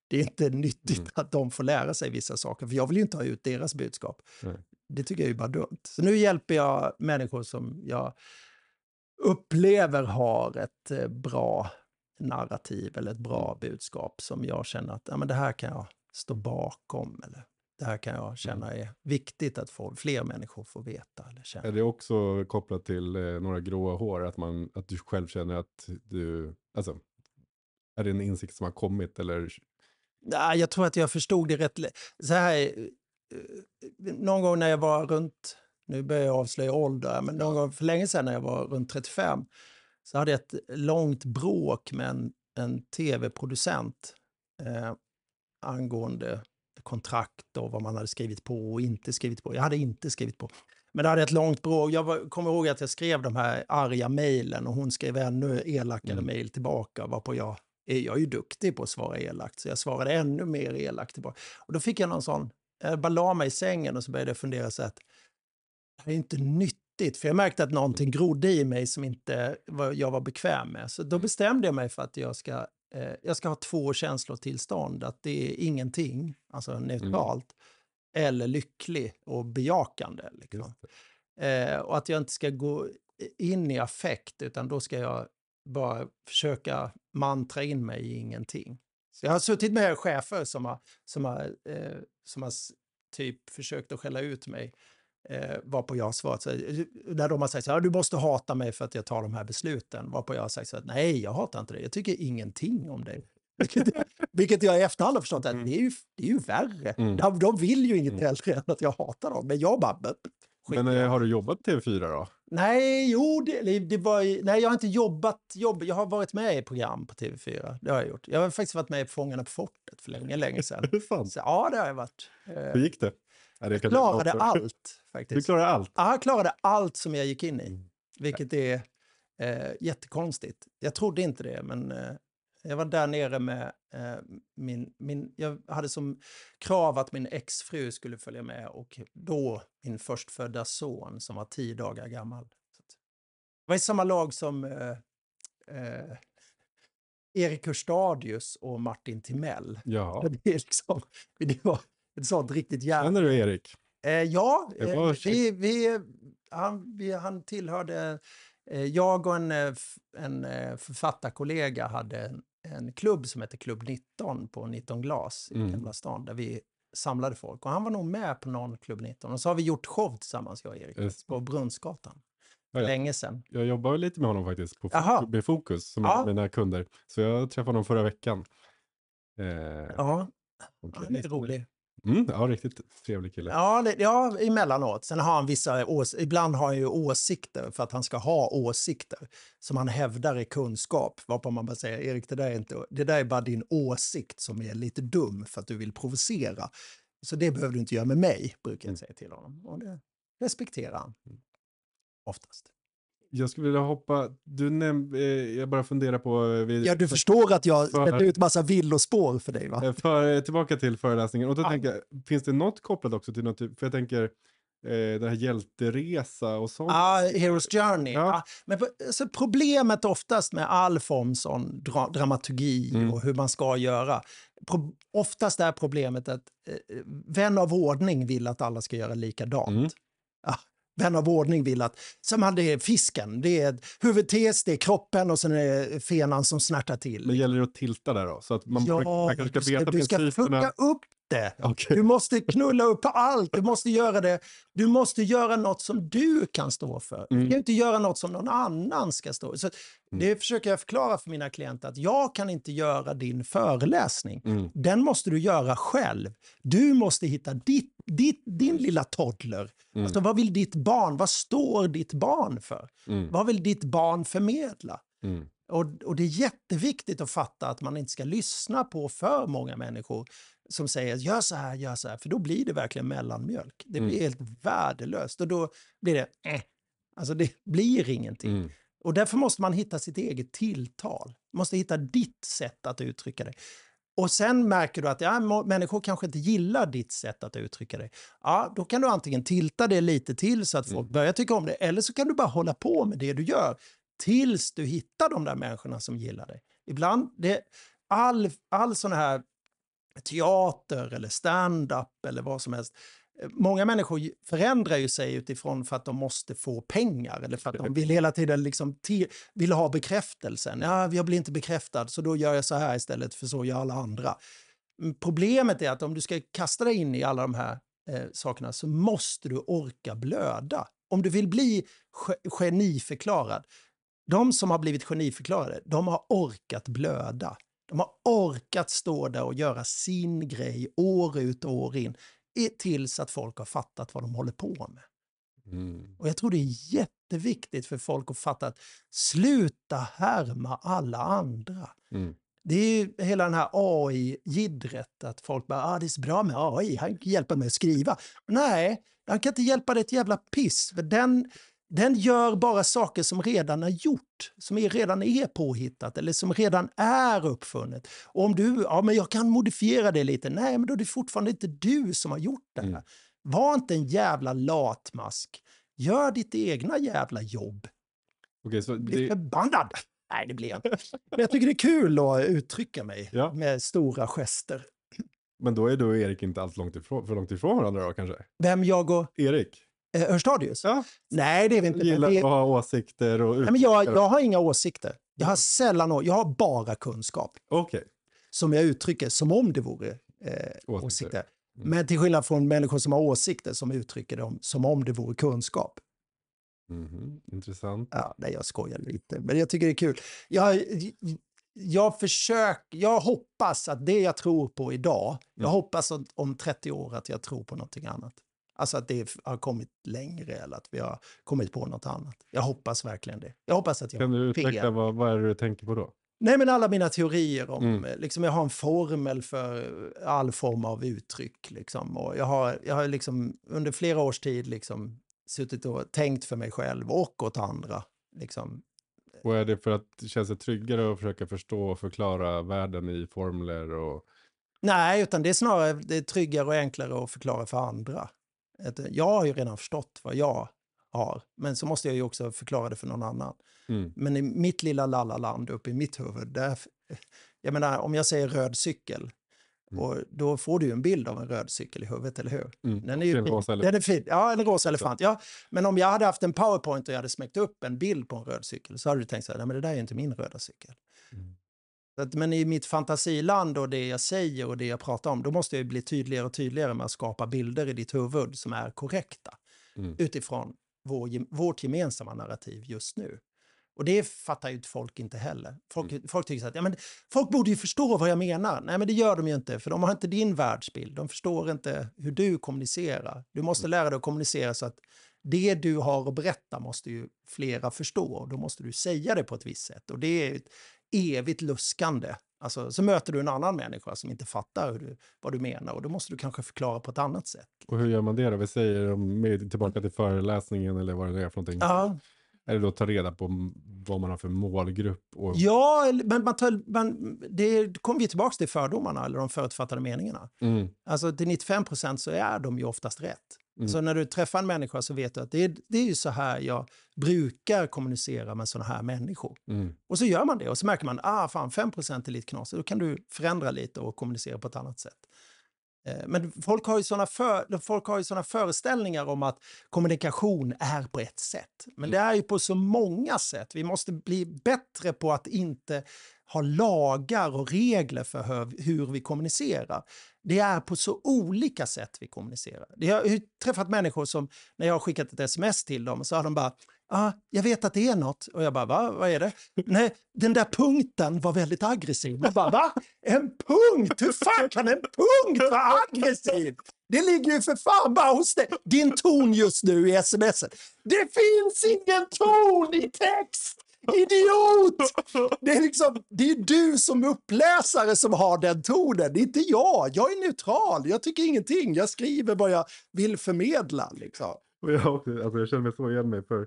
Det är inte nyttigt Mm. att de får lära sig vissa saker, för jag vill ju inte ha ut deras budskap. Nej. Det tycker jag är bara dumt. Så nu hjälper jag människor som jag upplever har ett eh, bra narrativ eller ett bra Mm. budskap som jag känner att ja, men det här kan jag stå bakom eller det här kan jag känna Mm. är viktigt att få, fler människor får veta eller känna. Är det också kopplat till eh, några gråa hår? Att, man, att du själv känner att du... Alltså, är det en insikt som har kommit eller? Nej, jag tror att jag förstod det rätt. Så här, eh, någon gång när jag var runt, nu börjar jag avslöja ålder, men någon gång för länge sedan när jag var runt 35 så hade jag ett långt bråk med en, en tv-producent eh, angående kontrakt och vad man hade skrivit på och inte skrivit på. Jag hade inte skrivit på. Men det hade ett långt bråk. Jag var, kommer ihåg att jag skrev de här arga mejlen och hon skrev ännu elakare Mm. mejl tillbaka varpå jag jag är ju duktig på att svara elakt, så jag svarade ännu mer elakt tillbaka. Och då fick jag någon sån, jag bara la mig i sängen och så började jag fundera så att det är inte nyttigt, för jag märkte att någonting grodde i mig som inte var, jag var bekväm med. Så då bestämde jag mig för att jag ska, eh, jag ska ha två känslotillstånd, att det är ingenting, alltså neutralt, eller lycklig och bejakande. Liksom. Eh, och att jag inte ska gå in i affekt, utan då ska jag bara försöka mantra in mig i ingenting. Så jag har suttit med chefer som har, som har, eh, som har typ försökt att skälla ut mig, eh, varpå jag har svarat så här, där de har sagt så här, "Ja, du måste hata mig för att jag tar de här besluten, varpå jag har sagt så här, nej, jag hatar inte dig, jag tycker ingenting om dig. Vilket, jag i efterhand har förstått att det är ju, det är ju värre. Mm. De, de vill ju inget Mm. hellre än att jag hatar dem, men jag bara... "Böp, skit Men eh, det." har du jobbat på TV4 då? Nej, jo, det, det var, nej, jag har inte jobbat, jobb, jag har varit med i program på TV4. Det har jag gjort. Jag har faktiskt varit med i Fångarna på fortet för länge, länge sedan. Är det sant? Så, ja, det har jag varit. Eh, Hur gick det? Jag klarade Du allt faktiskt. klarade allt? Ja, jag klarade allt som jag gick in i, Mm. vilket är eh, jättekonstigt. Jag trodde inte det, men eh, jag var där nere med eh, min, min... Jag hade som krav att min exfru skulle följa med och då min förstfödda son som var tio dagar gammal. Så det var i samma lag som eh, eh, Erik Hörstadius och Martin Timell. Ja. Det, liksom, det var ett sånt riktigt jävla... Känner du Erik? Eh, ja, eh, vi, vi, han, vi, han tillhörde... Eh, jag och en, eh, en eh, författarkollega hade en, en klubb som hette Klubb 19 på 19 glas i Mm. Gamla stan där vi samlade folk. Och han var nog med på någon Klubb 19. Och så har vi gjort show tillsammans, jag och Erik, Just. på Brunnsgatan. Ja, ja. Länge sedan. Jag jobbar lite med honom faktiskt på. Fokus, med Fokus som Ja. är mina kunder. Så jag träffade honom förra veckan. Eh, Ja, och- han är rolig. Mm, ja, riktigt trevlig kille. Ja, det, ja, emellanåt. Sen har han vissa ås- ibland har han ju åsikter för att han ska ha åsikter som han hävdar är kunskap. Varpå man bara säger, Erik, det där, är inte, det där är bara din åsikt som är lite dum för att du vill provocera. Så det behöver du inte göra med mig, brukar jag Mm. säga till honom. Och det respekterar han. Oftast. Jag skulle vilja hoppa, du näm, eh, jag bara funderar på, eh, vi, Ja, du förstår att jag För- sätter ut massa villospår för dig, va? eh, för, tillbaka till föreläsningen. Och då Ja. tänker jag, finns det något kopplat också till något, typ- för jag tänker, eh, den här hjälteresa och sånt. Ja, Hero's Journey. Ja. Ja. men alltså, problemet oftast med all form sån dra dramaturgi Mm. och hur man ska göra. Pro oftast är problemet att eh, vän av ordning vill att alla ska göra likadant. Mm. Ja, vän av ordning vill att, som är fisken, det är huvudtes, det är kroppen och sen är det fenan som snärtar till. Men gäller det att tilta där då? Så att man, ja, man kanske ska veta du ska principerna. fucka upp Okej. Du måste knulla upp allt. Du måste göra det. Du måste göra något som du kan stå för. Du Mm. kan inte göra något som någon annan ska stå för. Så Mm. Det försöker jag förklara för mina klienter att jag kan inte göra din föreläsning. Mm. Den måste du göra själv. Du måste hitta ditt, ditt, din lilla toddler. Mm. Alltså, vad vill ditt barn? Vad står ditt barn för? Mm. Vad vill ditt barn förmedla? Mm. Och, och det är jätteviktigt att fatta att man inte ska lyssna på för många människor som säger gör så här, gör så här, för då blir det verkligen mellanmjölk. Det blir Mm. helt värdelöst och då blir det eh. Alltså det blir ingenting. Mm. Och därför måste man hitta sitt eget tilltal. Man måste hitta ditt sätt att uttrycka det. Och sen märker du att ja, människor kanske inte gillar ditt sätt att uttrycka det. Ja, då kan du antingen tilta det lite till så att folk Mm. börjar tycka om det, eller så kan du bara hålla på med det du gör tills du hittar de där människorna som gillar dig. Ibland, det, all, all sån här teater eller stand-up eller vad som helst. Eh, många människor förändrar ju sig utifrån för att de måste få pengar eller för att de vill hela tiden liksom vill ha bekräftelsen. Ja, jag blir inte bekräftad så då gör jag så här istället för så gör alla andra. Mm, problemet är att om du ska kasta dig in i alla de här eh, sakerna så måste du orka blöda. Om du vill bli geniförklarad. De som har blivit geniförklarade, de har orkat blöda. De har orkat stå där och göra sin grej år ut och år in tills att folk har fattat vad de håller på med. Mm. Och jag tror det är jätteviktigt för folk att fatta att sluta härma alla andra. Mm. Det är ju hela den här AI-gidret, att folk bara ah, det är så bra med AI, han kan hjälpa mig att skriva. Nej, han kan inte hjälpa dig ett jävla piss, för den, den gör bara saker som redan är gjort, som är, redan är påhittat eller som redan är uppfunnet. Och om du, ja men jag kan modifiera det lite, nej men då är det fortfarande inte du som har gjort det här. Mm. Var inte en jävla latmask. Gör ditt egna jävla jobb. Okej, så Bli det, förbannad! Nej, det blir jag inte. Men jag tycker det är kul att uttrycka mig Ja. med stora gester. men då är du och Erik inte alls långt ifrån, för långt ifrån varandra då kanske? Vem jag och Erik? Eh, Hörstadius? Ja. Nej, det är vi inte. Gillar det, att ha åsikter och... nej, men jag, jag har inga åsikter. Jag har sällan å- Jag har bara kunskap Okej. som jag uttrycker som om det vore eh, Åsikter. åsikter. Mm. Men till skillnad från människor som har åsikter som uttrycker dem som om det vore kunskap. Mhm, Intressant. Ja, nej, jag skojar lite, men jag tycker det är kul. Jag, jag försöker, jag hoppas att det jag tror på idag, jag Mm. hoppas att om 30 år att jag tror på någonting annat. Alltså att det har kommit längre eller att vi har kommit på något annat. Jag hoppas verkligen det. Jag hoppas att jag Kan du utveckla vad, vad är det du tänker på då? Nej, men alla mina teorier om, Mm. eh, liksom jag har en formel för all form av uttryck liksom. Och jag har, jag har liksom under flera års tid liksom suttit och tänkt för mig själv och åt andra. Liksom. Och är det för att det känns det tryggare att försöka förstå och förklara världen i formler och... Nej, utan det är snarare det är tryggare och enklare att förklara för andra. Att, eh, jag har ju redan förstått vad jag har, men så måste jag ju också förklara det för någon annan. Mm. Men i mitt lilla lallaland uppe i mitt huvud, där, jag menar om jag säger röd cykel, Mm. och då får du ju en bild av en röd cykel i huvudet, eller hur? Mm. Den är ju en fin. rosa elefant. Den är fin. Ja, en rosa elefant. Ja. Men om jag hade haft en powerpoint och jag hade smäckt upp en bild på en röd cykel så hade du tänkt så här, men det där är ju inte min röda cykel. Mm. Att, men i mitt fantasiland och det jag säger och det jag pratar om, då måste jag bli tydligare och tydligare med att skapa bilder i ditt huvud som är korrekta Mm. utifrån vår, vårt gemensamma narrativ just nu. Och det fattar ju folk inte heller. Folk, Mm. folk tycker så att ja, men folk borde ju förstå vad jag menar. Nej, men det gör de ju inte, för de har inte din världsbild. De förstår inte hur du kommunicerar. Du måste lära dig att kommunicera så att det du har att berätta måste ju flera förstå. Och då måste du säga det på ett visst sätt. Och det är ett evigt luskande. Alltså, så möter du en annan människa som inte fattar hur du, vad du menar och då måste du kanske förklara på ett annat sätt. Och hur gör man det då? Vi säger med- tillbaka till föreläsningen eller vad det är för någonting. Ja, Är det då ta reda på vad man har för målgrupp? Och... Ja, eller- men man tar, man, det kommer vi tillbaka till fördomarna eller de förutfattade meningarna. Mm. Alltså till 95 procent så är de ju oftast rätt. Mm. Så när du träffar en människa så vet du att det är, det är ju så här jag brukar kommunicera med såna här människor. Mm. Och så gör man det och så märker man ah fan 5 procent är lite knasigt. Då kan du förändra lite och kommunicera på ett annat sätt. Eh, Men folk har ju såna för, folk har ju såna föreställningar om att kommunikation är på ett sätt. Men det är ju på så många sätt. Vi måste bli bättre på att inte har lagar och regler för hur, hur vi kommunicerar. Det är på så olika sätt vi kommunicerar. Jag har träffat människor som, när jag har skickat ett sms till dem, så har de bara ah, jag vet att det är något. Och jag bara, va? Vad är det? Nej, den där punkten var väldigt aggressiv. Jag bara, va? En punkt? Hur fan kan en punkt vara aggressiv? Det ligger ju för fan bara hos dig. Din ton just nu i sms. Det finns ingen ton i text! Idiot! Det är, liksom, det är du som uppläsare som har den tonen, det är inte jag. Jag är neutral, jag tycker ingenting. Jag skriver vad jag vill förmedla. Liksom. Och jag, alltså jag känner mig så igen mig, för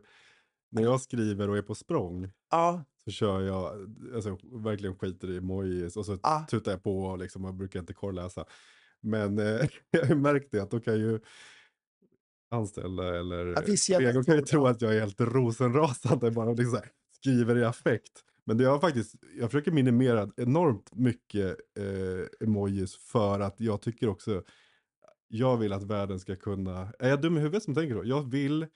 när jag skriver och är på språng Ja, så kör jag, alltså verkligen skiter i emojis och så Ja. tutar jag på och liksom, jag brukar inte korrläsa. Men eh, jag det att då kan ju anställda eller kollegor kan ju tro att jag är helt rosenrasande bara liksom så här, skriver i affekt. Men det har faktiskt, jag försöker minimera enormt mycket eh, emojis för att jag tycker också, jag vill att världen ska kunna, är jag dum i huvudet som tänker då? Jag vill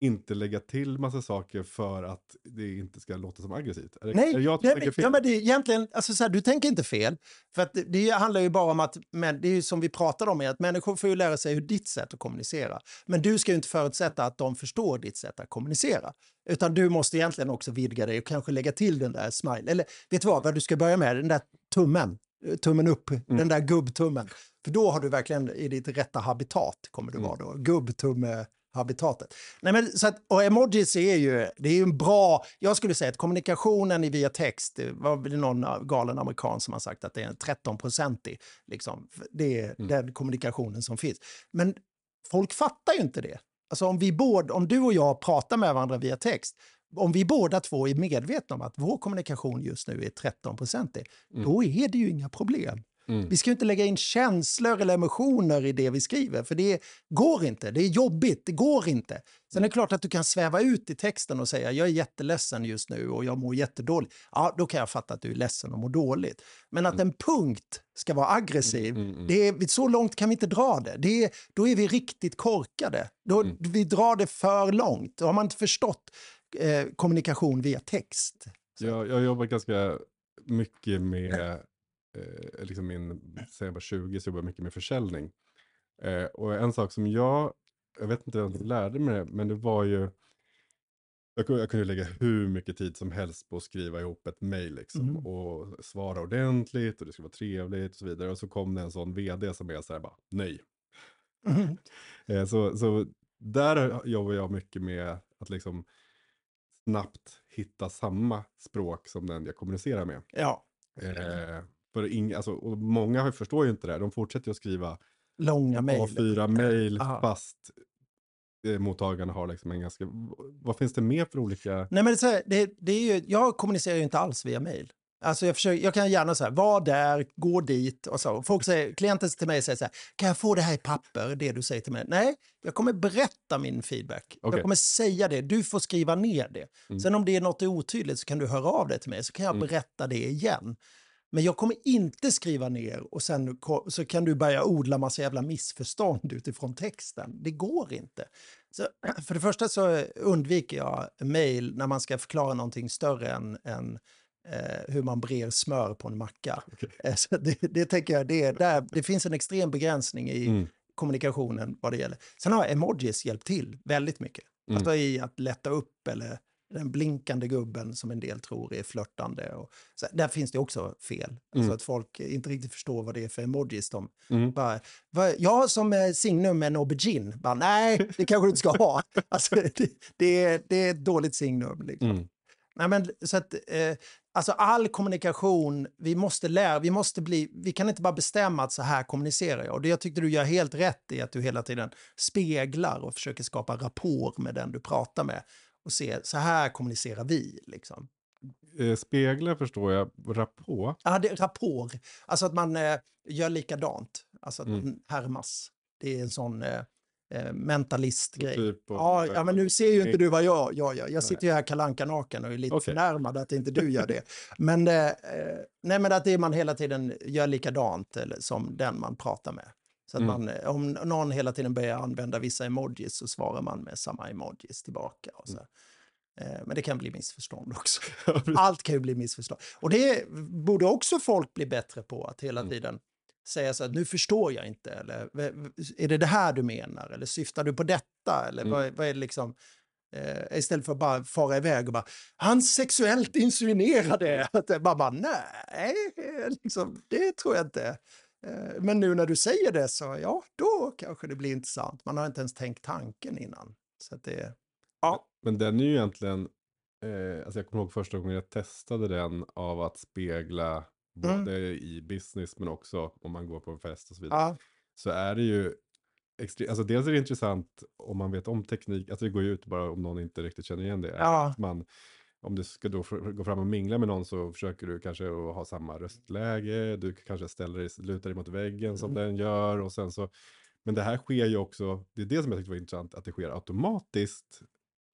inte lägga till massa saker för att det inte ska låta som aggressivt. Är det, Nej, är det jag som nej, fel? ja, men det är egentligen, alltså så här, du tänker inte fel. För att det, det handlar ju bara om att, men det är ju som vi pratade om, är att människor får ju lära sig hur ditt sätt att kommunicera. Men du ska ju inte förutsätta att de förstår ditt sätt att kommunicera. Utan du måste egentligen också vidga dig och kanske lägga till den där smile. Eller vet du vad, vad du ska börja med? Den där tummen. eh, Tummen upp, den där gubbtummen. För då har du verkligen i ditt rätta habitat, kommer du vara då. Gubbtumme habitatet. Nej, men, så att, och emojis är ju, det är ju en bra, jag skulle säga att kommunikationen via text, det var väl någon galen amerikan som har sagt att det är en 13-procentig, liksom, det är den kommunikationen som finns. Men folk fattar ju inte det. Alltså om, vi båda, om du och jag pratar med varandra via text, om vi båda två är medvetna om att vår kommunikation just nu är 13-procentig, då är det ju inga problem. Mm. Vi ska ju inte lägga in känslor eller emotioner i det vi skriver, för det går inte. Det är jobbigt, det går inte. Sen är det klart att du kan sväva ut i texten och säga jag är jätteledsen just nu och jag mår jättedåligt. Ja, då kan jag fatta att du är ledsen och mår dåligt. Men att en punkt ska vara aggressiv, Det är, så långt kan vi inte dra det. det är, då är vi riktigt korkade. Då, Vi drar det för långt. Då har man inte förstått eh, kommunikation via text. Jag, jag jobbar ganska mycket med, eh, liksom min, sen jag var 20 så jobbar jag mycket med försäljning. Eh, och en sak som jag, jag vet inte om jag lärde mig det, men det var ju, jag kunde, jag kunde lägga hur mycket tid som helst på att skriva ihop ett mejl liksom, Mhm. och svara ordentligt och det skulle vara trevligt och så vidare. Och så kom det en sån vd som är så här bara, nej. Mhm. Eh, så, så där jobbar jag mycket med att liksom snabbt hitta samma språk som den jag kommunicerar med. Ja, Eh, för ing, alltså, och många förstår ju inte det, de fortsätter att skriva långa mejl. A4-mejl Aha. fast eh, mottagarna har liksom en ganska, vad finns det mer för olika? Nej, men det, är så här, det, det är ju, jag kommunicerar ju inte alls via mejl. Alltså jag, försöker, jag kan gärna säga, var där, gå dit och så. Folk säger, klienten till mig säger så här, kan jag få det här i papper, det du säger till mig? Nej, jag kommer berätta min feedback. Okej. Jag kommer säga det, du får skriva ner det. Mm. Sen om det är något otydligt så kan du höra av dig till mig, så kan jag berätta det igen. Men jag kommer inte skriva ner och sen så kan du börja odla massa jävla missförstånd utifrån texten. Det går inte. Så, för det första så undviker jag mejl när man ska förklara någonting större än, än eh, hur man brer smör på en macka. Okej. Eh, så det, det tänker jag, det, är där, det finns en extrem begränsning i Mm. kommunikationen vad det gäller. Sen har emojis hjälpt till väldigt mycket. Mm. Alltså i att lätta upp eller den blinkande gubben som en del tror är flörtande. Och, så, där finns det också fel. Alltså Mm. att folk inte riktigt förstår vad det är för emojis. De Mm. bara, vad, jag som eh, signum med en aubergine, bara, nej, det kanske du inte ska ha. Alltså, det, det, är, det är ett dåligt signum. Liksom. Mm. Nej, men, så att, eh, alltså all kommunikation, vi måste lära, vi måste bli, vi kan inte bara bestämma att så här kommunicerar jag. Och det jag tyckte du gör helt rätt i att du hela tiden speglar och försöker skapa rapport med den du pratar med och se, så här kommunicerar vi. Liksom. Eh, speglar förstår jag, rapport. Ja, det, rapport, alltså att man eh, gör likadant, alltså att Mm. man härmas. Det är en sån eh, eh, mentalistgrej. Typ, Ja, ja, men nu ser ju inte du vad jag jag gör. Jag sitter ju här kalanka naken och är lite Okej. förnärmad att inte du gör det. Men, eh, eh, nej, men att det är man hela tiden gör likadant eller, som den man pratar med. Så att Mm. man, eh, om någon hela tiden börjar använda vissa emojis så svarar man med samma emojis tillbaka. Och så. Eh, men det kan bli missförstånd också. Allt kan ju bli missförstånd. Och det borde också folk bli bättre på, att hela Mm. tiden säga så att nu förstår jag inte, eller "V- v- är det det här du menar, eller syftar du på detta, eller Mm. vad, vad är det liksom, eh, istället för att bara fara iväg och bara, han sexuellt insinuerade, att det bara, nej, liksom, det tror jag inte. Eh, Men nu när du säger det så, ja, då kanske det blir intressant. Man har inte ens tänkt tanken innan. Så att det, ja, Men den är ju egentligen, eh, alltså jag kommer ihåg första gången jag testade den av att spegla Mm. både i business men också om man går på en fest och så vidare. ja, Så är det ju, extre- alltså dels är det intressant om man vet om teknik, alltså det går ju ut bara om någon inte riktigt känner igen det. Ja. Att Man, om du ska då gå fram och mingla med någon så försöker du kanske ha samma röstläge, du kanske ställer dig, lutar dig mot väggen som Mm. den gör och sen så, men det här sker ju också, det är det som jag tyckte var intressant, att det sker automatiskt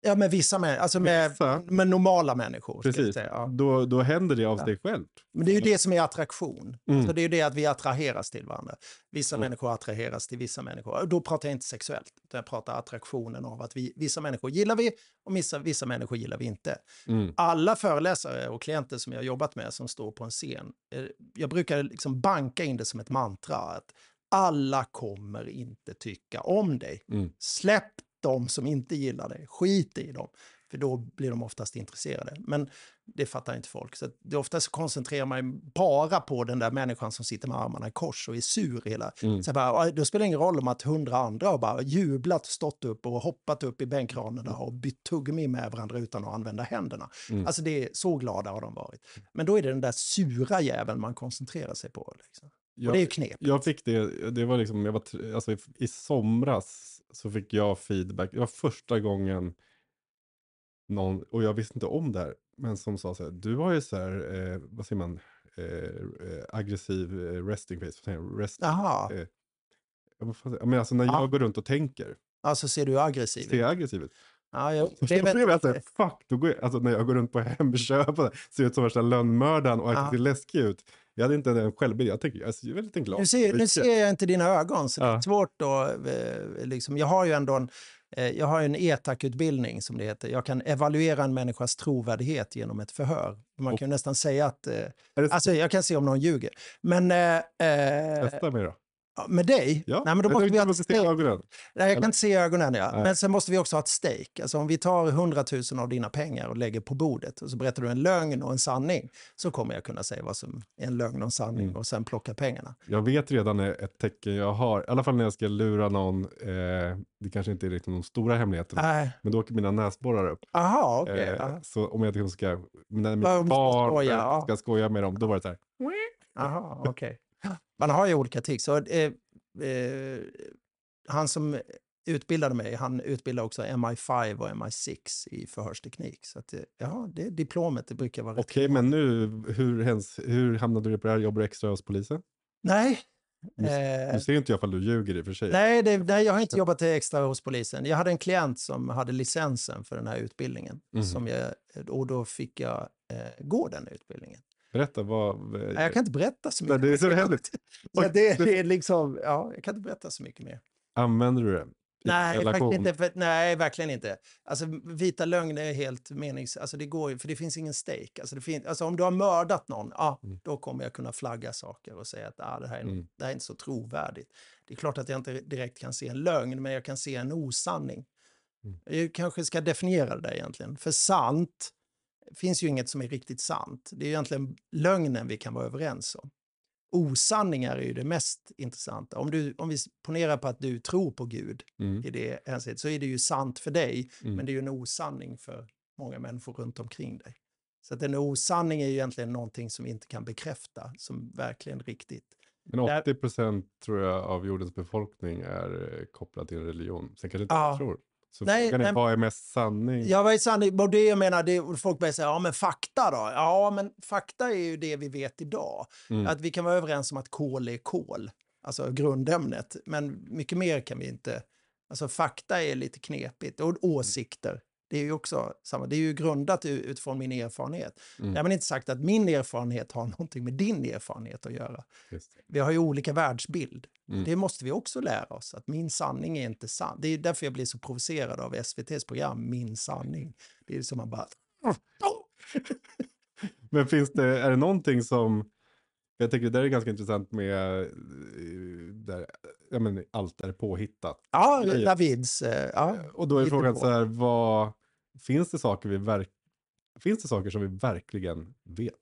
ja med vissa män, alltså med, Vissa. med normala människor. Precis, ja. då, då händer det av Ja. sig självt. Men det är ju det som är attraktion. Mm. Alltså det är ju det att vi attraheras till varandra. Vissa Mm. människor attraheras till vissa människor. Då pratar jag inte sexuellt, utan jag pratar attraktionen av att vi, vissa människor gillar vi och vissa, vissa människor gillar vi inte. Mm. Alla föreläsare och klienter som jag har jobbat med som står på en scen, eh, jag brukar liksom banka in det som ett mantra att alla kommer inte tycka om dig. Mm. Släpp de som inte gillar dig, skit i dem. För då blir de oftast intresserade. Men det fattar inte folk. Så det oftast koncentrerar man bara på den där människan som sitter med armarna i kors och är sur hela. Mm. Så bara, då spelar det ingen roll om att hundra andra har bara jublat, stått upp och hoppat upp i bänkraderna och bytt tuggummi med varandra utan att använda händerna. Mm. Alltså det är, så glada har de varit. Men då är det den där sura jäveln man koncentrerar sig på. Liksom. Och det är ju knep. Jag fick det, det var liksom, jag var, alltså i somras så fick jag feedback, det var första gången någon, och jag visste inte om det här, men som sa så här, du har ju så här, eh, vad säger man, eh, eh, aggressiv eh, resting face, vad säger jag, rest, Jaha, eh, jag? men alltså när Ja. jag går runt och tänker, alltså ser du aggressiv ser jag aggressiv ut? Ja, Så det är väl... blev jag så här, fuck, då går jag, alltså när jag går runt på Hemköp och ser ut som värsta lönnmördaren och Ja. ser läskig ut. Jag hade inte en självbild, jag tänker, jag är väldigt glad. Nu ser, nu ser jag inte dina ögon, så det är Ja. svårt att... eh, Liksom, jag har ju ändå en, eh, jag har en ETAC-utbildning, som det heter. Jag kan evaluera en människas trovärdighet genom ett förhör. Man kan ju nästan säga att... eh? Alltså, jag kan se om någon ljuger. Men eh, Testa mig då. Ja, med dig? Ja, Nej, men då jag måste vi ha ett se ögonen. Nej, jag kan inte se ögonen, ja. Nej. Men sen måste vi också ha ett stake. Alltså om vi tar 100 000 av dina pengar och lägger på bordet och så berättar du en lögn och en sanning så kommer jag kunna säga vad som är en lögn och en sanning Mm. och sen plocka pengarna. Jag vet redan ett tecken jag har, i alla fall när jag ska lura någon, eh, det kanske inte är riktigt de stora hemligheterna, Nej, men då åker mina näsborrar upp. aha, okej. eh. Så om jag liksom ska, när mitt barn skoja, ska, ja. ska skoja med dem, då var det så här. Aha, okej. Man har ju olika tricks. Så, eh, eh, han som utbildade mig, han utbildade också MI5 och MI6 i förhörsteknik. Så att, eh, ja, det diplomet, det brukar vara rätt. Okej, men nu, hur, hens, hur hamnade du på det här? Jobbar du extra hos polisen? Nej. Nu, Eh, nu ser inte jag ifall du ljuger i och för sig. Nej, det, nej, jag har inte jobbat extra hos polisen. Jag hade en klient som hade licensen för den här utbildningen. Mhm. Som jag, och då fick jag eh, gå den utbildningen. Berätta vad... Nej, jag kan inte berätta så Nej, mycket. det är så hemligt. Så det, det är liksom, ja, jag kan inte berätta så mycket mer. Använder du det? Nej, faktiskt inte, för, nej, verkligen inte. Alltså, vita lögner är helt menings... Alltså, det går ju, för det finns ingen stake. Alltså, det fin, alltså, om du har mördat någon, ja, Mm. då kommer jag kunna flagga saker och säga att ah, det, här är, Mm. det här är inte så trovärdigt. Det är klart att jag inte direkt kan se en lögn, men jag kan se en osanning. Mm. Jag kanske ska definiera det där egentligen. För sant finns ju inget som är riktigt sant. Det är egentligen lögnen vi kan vara överens om. Osanningar är ju det mest intressanta. Om, du, om vi ponerar på att du tror på Gud Mm. i det hänseendet så är det ju sant för dig, Mm. men det är ju en osanning för många människor runt omkring dig. Så att en osanning är ju egentligen någonting som vi inte kan bekräfta som verkligen riktigt. Men Där- 80 procent tror jag av jordens befolkning är eh, kopplad till religion. Sen kanske inte Ja. tror. Så Nej, frågan är, nej. vad är mest sanning? Ja, vad är sanning? Och det jag menar, det, folk börjar säga, ja men fakta då? Ja, men fakta är ju det vi vet idag. Mm. Att vi kan vara överens om att kol är kol, alltså grundämnet. Men mycket mer kan vi inte. Alltså fakta är lite knepigt. Och åsikter, Det är ju också samma. Det är ju grundat utifrån min erfarenhet. Mm. Därmed inte sagt att min erfarenhet har någonting med din erfarenhet att göra. Vi har ju olika världsbild. Mm. Det måste vi också lära oss, att min sanning är inte sann. Det är därför jag blir så provocerad av SVTs program Min sanning. Det är som man bara... Men finns det, är det någonting som, jag tänker det där är ganska intressant med, eh, där, ja men allt är påhittat. Ja. Davids... eh, Ja. Och då är frågan så här, vad, finns det saker vi verk, finns det saker som vi verkligen vet?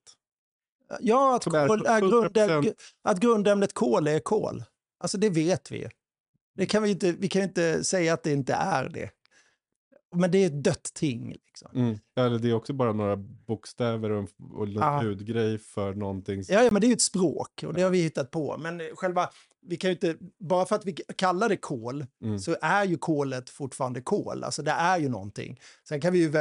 Ja, att, kol, är 100%. grundä, att grundämnet kol är kol. Alltså det vet vi. Det kan vi, inte, vi kan inte säga att det inte är det. Men det är ett dött ting. Liksom. Mm. Eller det är också bara några bokstäver och, och en ljudgrej för någonting. Ja, ja, men det är ju ett språk och det har vi hittat på. Men själva, vi kan ju inte, bara för att vi kallar det kol Mm. så är ju kolet fortfarande kol. Alltså det är ju någonting. Sen kan vi ju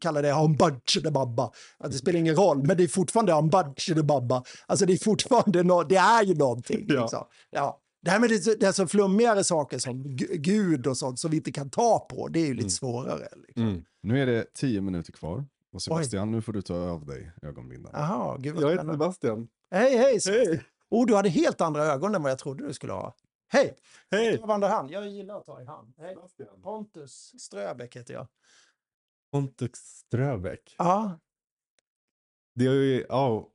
kalla det ambadjadababba. Att det spelar ingen roll, men det är fortfarande ambadjadababba. Alltså det är fortfarande no, det är ju någonting. Ja. Liksom. Ja. Det här med det, det är så flummigare saker som gu- Gud och sånt som vi inte kan ta på, det är ju lite Mm. svårare. Liksom. Mm. Nu är det tio minuter kvar. Och Sebastian, nu får du ta av dig ögonbindeln. Jaha, gud vad Jag heter. Sebastian. Hej, hej! Hej. Oh, du hade helt andra ögon än vad jag trodde du skulle ha. Hej! Hej! Ta varandra hand. Jag gillar att ta i hand. Hej. Pontus Ströbeck heter jag. Pontus Ströbeck. Ja, Det är ju, ja,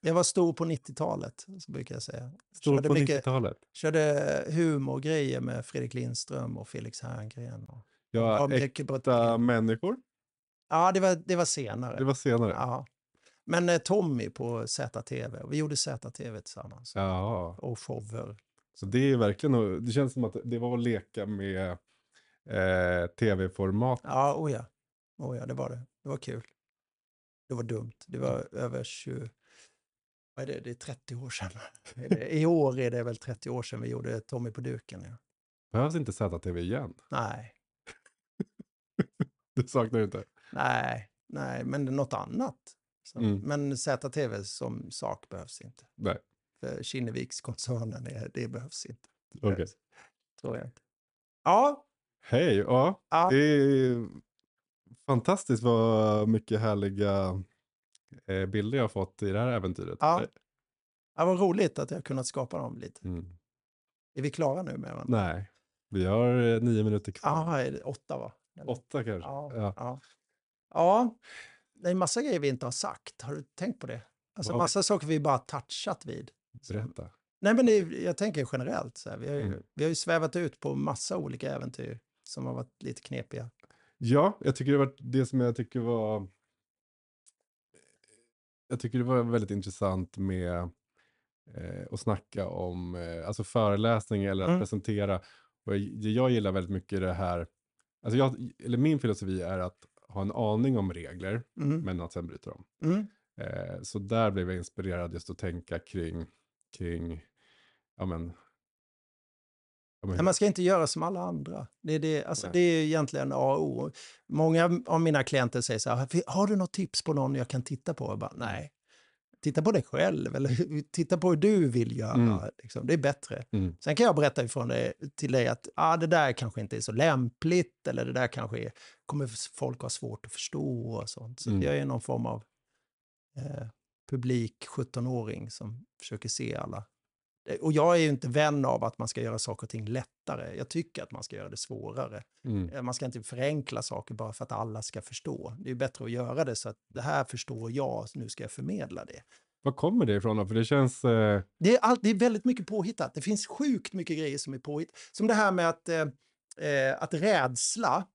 jag var stor på 90-talet, så brukar jag säga. stor Körde på mycket- 90-talet. Körde humorgrejer med Fredrik Lindström och Felix Herngren. Och, Ja, på- äkta människor. ja det, var, det var senare. Det var senare. Ja. Men eh, Tommy på ZTV, vi gjorde ZTV tillsammans. Ja, Och shower. så det är verkligen, det känns som att det var att leka med eh, tv-format. Ja, oh ja. Oh ja, det var det. Det var kul. Det var dumt. Det var över 20... Vad är det? Det är 30 år sedan. I år är det väl 30 år sedan vi gjorde Tommy på duken. Ja. Behövs inte ZTV igen? Nej, Det saknar du inte? nej, nej, men något annat. Så, Mm. Men ZTV som sak behövs inte. Nej, För Kinnevikskoncernen, är- det behövs inte. Okej. behövs, Tror jag inte. Ja, Hej, ja. ja. Det är fantastiskt vad mycket härliga eh, bilder jag har fått i det här äventyret. Ja. det var roligt att jag kunnat skapa dem lite. Mm. Är vi klara nu med varandra? Nej, vi har eh, nio minuter kvar. Ja, åtta va? Eller? Åtta kanske. Ja, Ja. ja. ja, det är massa grejer vi inte har sagt. Har du tänkt på det? Alltså Vad? massa saker vi bara touchat vid. Berätta. Nej, men det, jag tänker generellt. Så här, vi, har ju, Mm. vi har ju svävat ut på massa olika äventyr som har varit lite knepiga. Ja, jag tycker det var det som jag tycker var... Jag tycker det var väldigt intressant med eh, att snacka om eh, alltså föreläsning eller att Mm. presentera. Och jag, jag gillar väldigt mycket det här, alltså jag, eller min filosofi är att ha en aning om regler, Mm. men att sen bryta dem. Mm. Eh, så där blev jag inspirerad just att tänka kring, kring ja men, ja, men Nej, man ska inte göra som alla andra. Det är, det, alltså, Nej. det är egentligen A och O. Många av mina klienter säger så här, har du något tips på någon jag kan titta på? Jag bara, nej. Titta på dig själv eller titta på hur du vill göra. Mm. Liksom. Det är bättre. Mm. Sen kan jag berätta ifrån det till dig att ah, det där kanske inte är så lämpligt eller det där kanske är, kommer folk ha svårt att förstå och sånt. Så Mm. jag är någon form av eh, publik 17-åring som försöker se alla. Eh, Och jag är ju inte vän av att man ska göra saker och ting lättare. Jag tycker att man ska göra det svårare. Mm. Eh, Man ska inte förenkla saker bara för att alla ska förstå. Det är bättre att göra det så att det här förstår jag, nu ska jag förmedla det. Var kommer det ifrån då? För det känns, eh, Det är, allt, det är väldigt mycket påhittat. Det finns sjukt mycket grejer som är påhittat. Som det här med att, eh, eh, att rädsla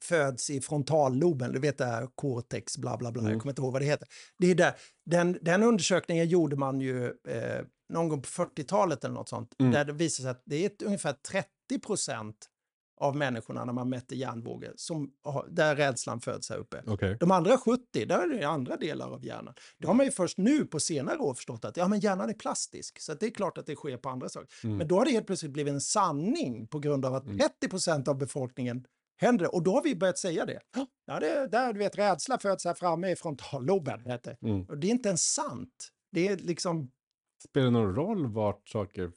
föds i frontalloben, du vet det här cortex, bla bla bla, Mm. jag kommer inte ihåg vad det heter. Det är där, den, den undersökningen gjorde man ju eh, någon gång på 40-talet eller något sånt, Mm. där det visade sig att det är ett, ungefär 30 procent av människorna när man mätte hjärnvågor, som där rädslan föds här uppe. okej. De andra 70, där är det andra delar av hjärnan. Det har man ju först nu på senare år förstått att ja, men hjärnan är plastisk, så det är klart att det sker på andra saker. Mm. Men då har det helt plötsligt blivit en sanning på grund av att Mm. 30 procent av befolkningen händer det. Och då har vi börjat säga det. Ja, det är där du vet, rädsla föds här framme i frontalloben. Heter. det. Mm. Och det är inte ens sant. Det är liksom... Spelar det någon roll vart saker,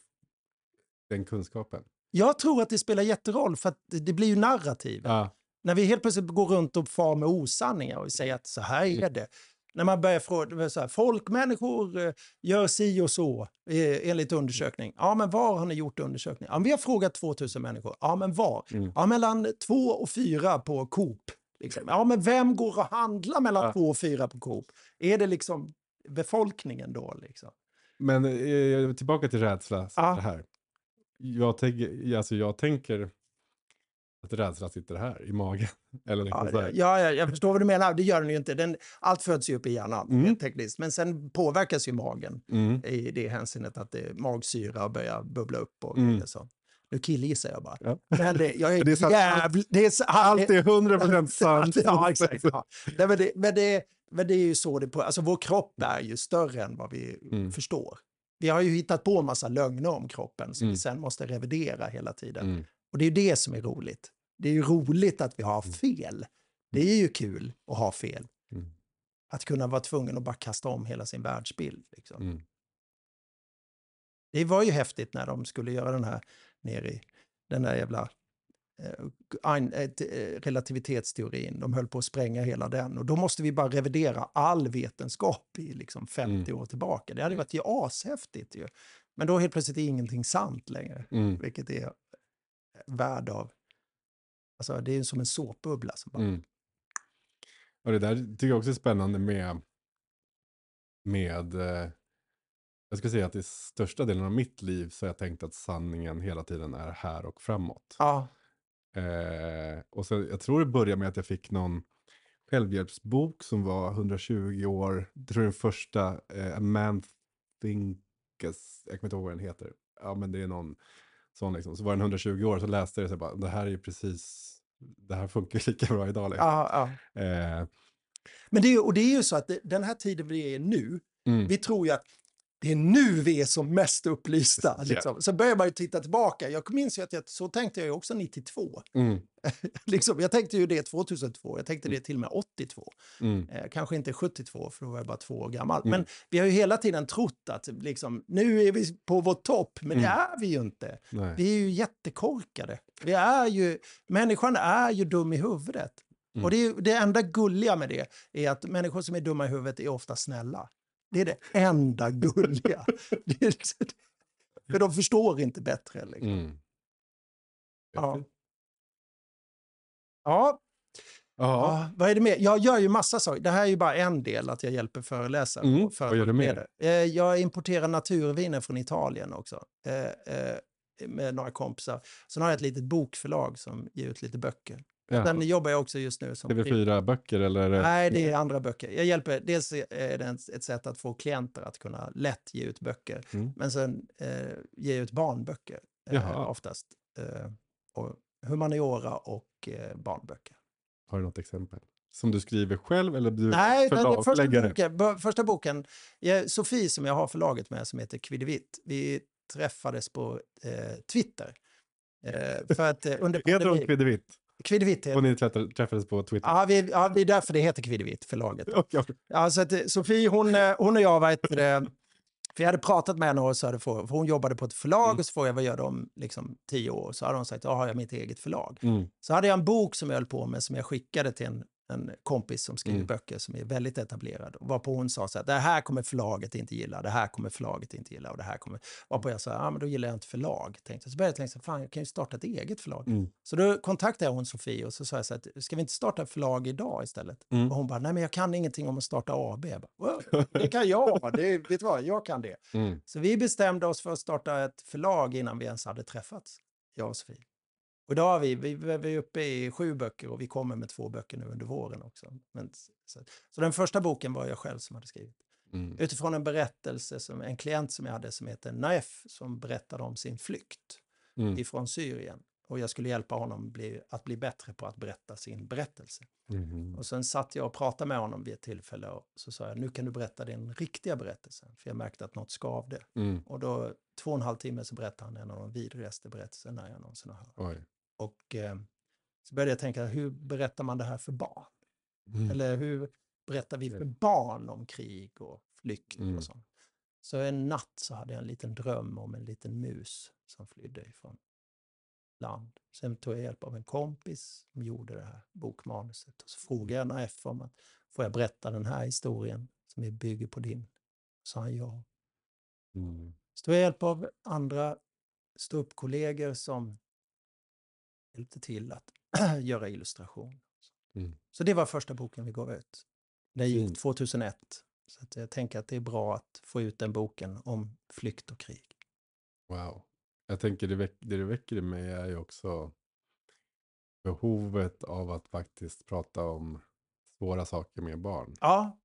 den kunskapen? Jag tror att det spelar jätteroll för att det blir ju narrativ. Ja. När vi helt plötsligt går runt och far med osanningar och säger att så här är det. När man börjar fråga, så här, folkmänniskor eh, gör si och så eh, enligt undersökning. Ja, men var har ni gjort undersökning? Ja, vi har frågat 2000 människor. Ja, men var? Mm. Ja, mellan två och fyra på Coop. Liksom. Ja, men vem går och handlar mellan Ja. två och fyra på Coop? Är det liksom befolkningen då? Liksom? Men eh, tillbaka till rädsla. så Ja. Det här. Jag, tänker, alltså, jag tänker att rädsla sitter här i magen. Eller liksom Ja, ja, ja, jag förstår vad du menar. Det gör den ju inte. Den, allt föds ju upp i hjärnan, Mm. tekniskt. Men sen påverkas ju magen Mm. i det hänseendet att det magsyra börjar bubbla upp och Mm. så. Nu killgissar jag bara. Ja. Men det, jag är, Det är jävligt... Det är, så- Allt är 100% sant. Ja, exakt. Ja. Nej, men, det, men, det, men det är ju så det på... Alltså vår kropp är ju större än vad vi Mm. förstår. Vi har ju hittat på en massa lögner om kroppen som Mm. vi sen måste revidera hela tiden. Mm. Och det är ju det som är roligt. Det är ju roligt att vi har Mm. fel. Det är ju kul att ha fel. Mm. Att kunna vara tvungen att bara kasta om hela sin världsbild. Liksom. Mm. Det var ju häftigt när de skulle göra den här nere i den där jävla relativitetsteorin. De höll på att spränga hela den. Och då måste vi bara revidera all vetenskap i liksom 50 år tillbaka. Det hade varit ju ashäftigt ju. Men då helt plötsligt är ingenting sant längre. Mm. Vilket är värd av... Alltså det är som en såpbubbla. Som bara, Mm. Och det där tycker jag också är spännande med, med eh, jag ska säga att i största delen av mitt liv så har jag tänkt att sanningen hela tiden är här och framåt. Ja, Eh, och så, jag tror det började med att jag fick någon självhjälpsbok som var 120 år, jag tror den första, eh, A Man Thinkes, jag kommer inte ihåg vad den heter. Ja men det är någon sån liksom. Så var den 120 år så läste jag det jag bara, det här är ju precis, det här funkar lika bra idag. Liksom. ja, ja. Eh, Men det är, och det är ju så att det, den här tiden vi är i nu, mm, vi tror ju att det är nu vi är som mest upplysta. Liksom. Så börjar man ju titta tillbaka. Jag minns ju att jag, så tänkte jag också 92. mm, liksom, jag tänkte ju det 2002, jag tänkte det till och med 82. mm, Eh, kanske inte 72, för då var jag bara två år gammal. Mm. Men vi har ju hela tiden trott att liksom, nu är vi på vår topp, men det Mm. är vi ju inte. nej. Vi är ju jättekorkade. Vi är ju, människan är ju dum i huvudet. Mm. Och det, är, ju- det enda gulliga med det är att människor som är dumma i huvudet är ofta snälla. Det är det enda gulliga. för de förstår inte bättre. Liksom. Mm. Ja. Ja, Ja. vad är det mer? Jag gör ju massa saker. Det här är ju bara en del, att jag hjälper föreläsare. Mm, vad gör du mer? Eh, Jag importerar naturviner från Italien också. eh, eh, Med några kompisar. Sen har jag ett litet bokförlag som ger ut lite böcker. Ja. Sen jobbar jag också just nu som... TV4-böcker eller? Nej, det är andra böcker. Jag hjälper, dels är det ett sätt att få klienter att kunna lätt ge ut böcker. Mm. Men sen eh, ge ut barnböcker eh, oftast. Eh, och humaniora och eh, barnböcker. Har du något exempel? Som du skriver själv eller du Nej, första, boken, första boken, Sofie som jag har förlaget med som heter Kvidivitt, vi träffades på eh, Twitter. Eh, för att eh, under Heter hon pandemin- Kvidevitt? Kvidivitt heter Och ni träffades, träffades på Twitter? Ja, vi, ja, det är därför det heter Kvidivitt, förlaget. Jag- Ja, så att, eh, Sofie, hon, eh, hon och jag, vet för jag hade pratat med henne och så hade för hon jobbade på ett förlag Mm. och så frågade jag vad gör de om liksom, tio år? Så hade hon sagt, ja, har jag mitt eget förlag. Mm. Så hade jag en bok som jag höll på med som jag skickade till en, en kompis som skriver Mm. böcker som är väldigt etablerad. Och varpå hon sa så här, det här kommer förlaget inte gilla, det här kommer förlaget inte gilla och det här kommer... Varpå jag sa, ja men då gillar jag inte förlag. Tänkte. Så började jag tänka, fan jag kan ju starta ett eget förlag. Mm. Så då kontaktade jag hon Sofie och så sa jag så här, ska vi inte starta förlag idag istället? Mm. Och hon bara, nej men jag kan ingenting om att starta AB. Jag bara, "Wow, det kan jag, det, vet du vad, jag kan det. Mm. Så vi bestämde oss för att starta ett förlag innan vi ens hade träffats, jag och Sofie. Och idag är vi, vi, vi är uppe i sju böcker och vi kommer med två böcker nu under våren också. Men, så, så den första boken var jag själv som hade skrivit. Mm. Utifrån en berättelse, som en klient som jag hade som heter Naef, som berättade om sin flykt Mm. ifrån Syrien. Och jag skulle hjälpa honom bli, att bli bättre på att berätta sin berättelse. Mm. Och sen satt jag och pratade med honom vid ett tillfälle och så sa jag, nu kan du berätta din riktiga berättelse. För jag märkte att något skavde. Mm. Och då, två och en halv timme så berättade han en av de vidrigaste berättelserna jag någonsin har hört. Oj. Och eh, så började jag tänka, hur berättar man det här för barn? Mm. Eller hur berättar vi för barn om krig och flykt Mm. och sånt? Så en natt så hade jag en liten dröm om en liten mus som flydde ifrån land. Sen tog jag hjälp av en kompis som gjorde det här bokmanuset. Och så frågade jag NAF om att får jag berätta den här historien som bygger på din? Så sa han ja. Mm. Så tog jag hjälp av andra ståuppkollegor som hjälpte till att göra illustration. Mm. Så det var första boken vi gav ut. Den gick Fint. 2001. Så jag tänker att det är bra att få ut den boken om flykt och krig. Wow. Jag tänker det, väck, det det väcker i mig är ju också behovet av att faktiskt prata om svåra saker med barn. Ja,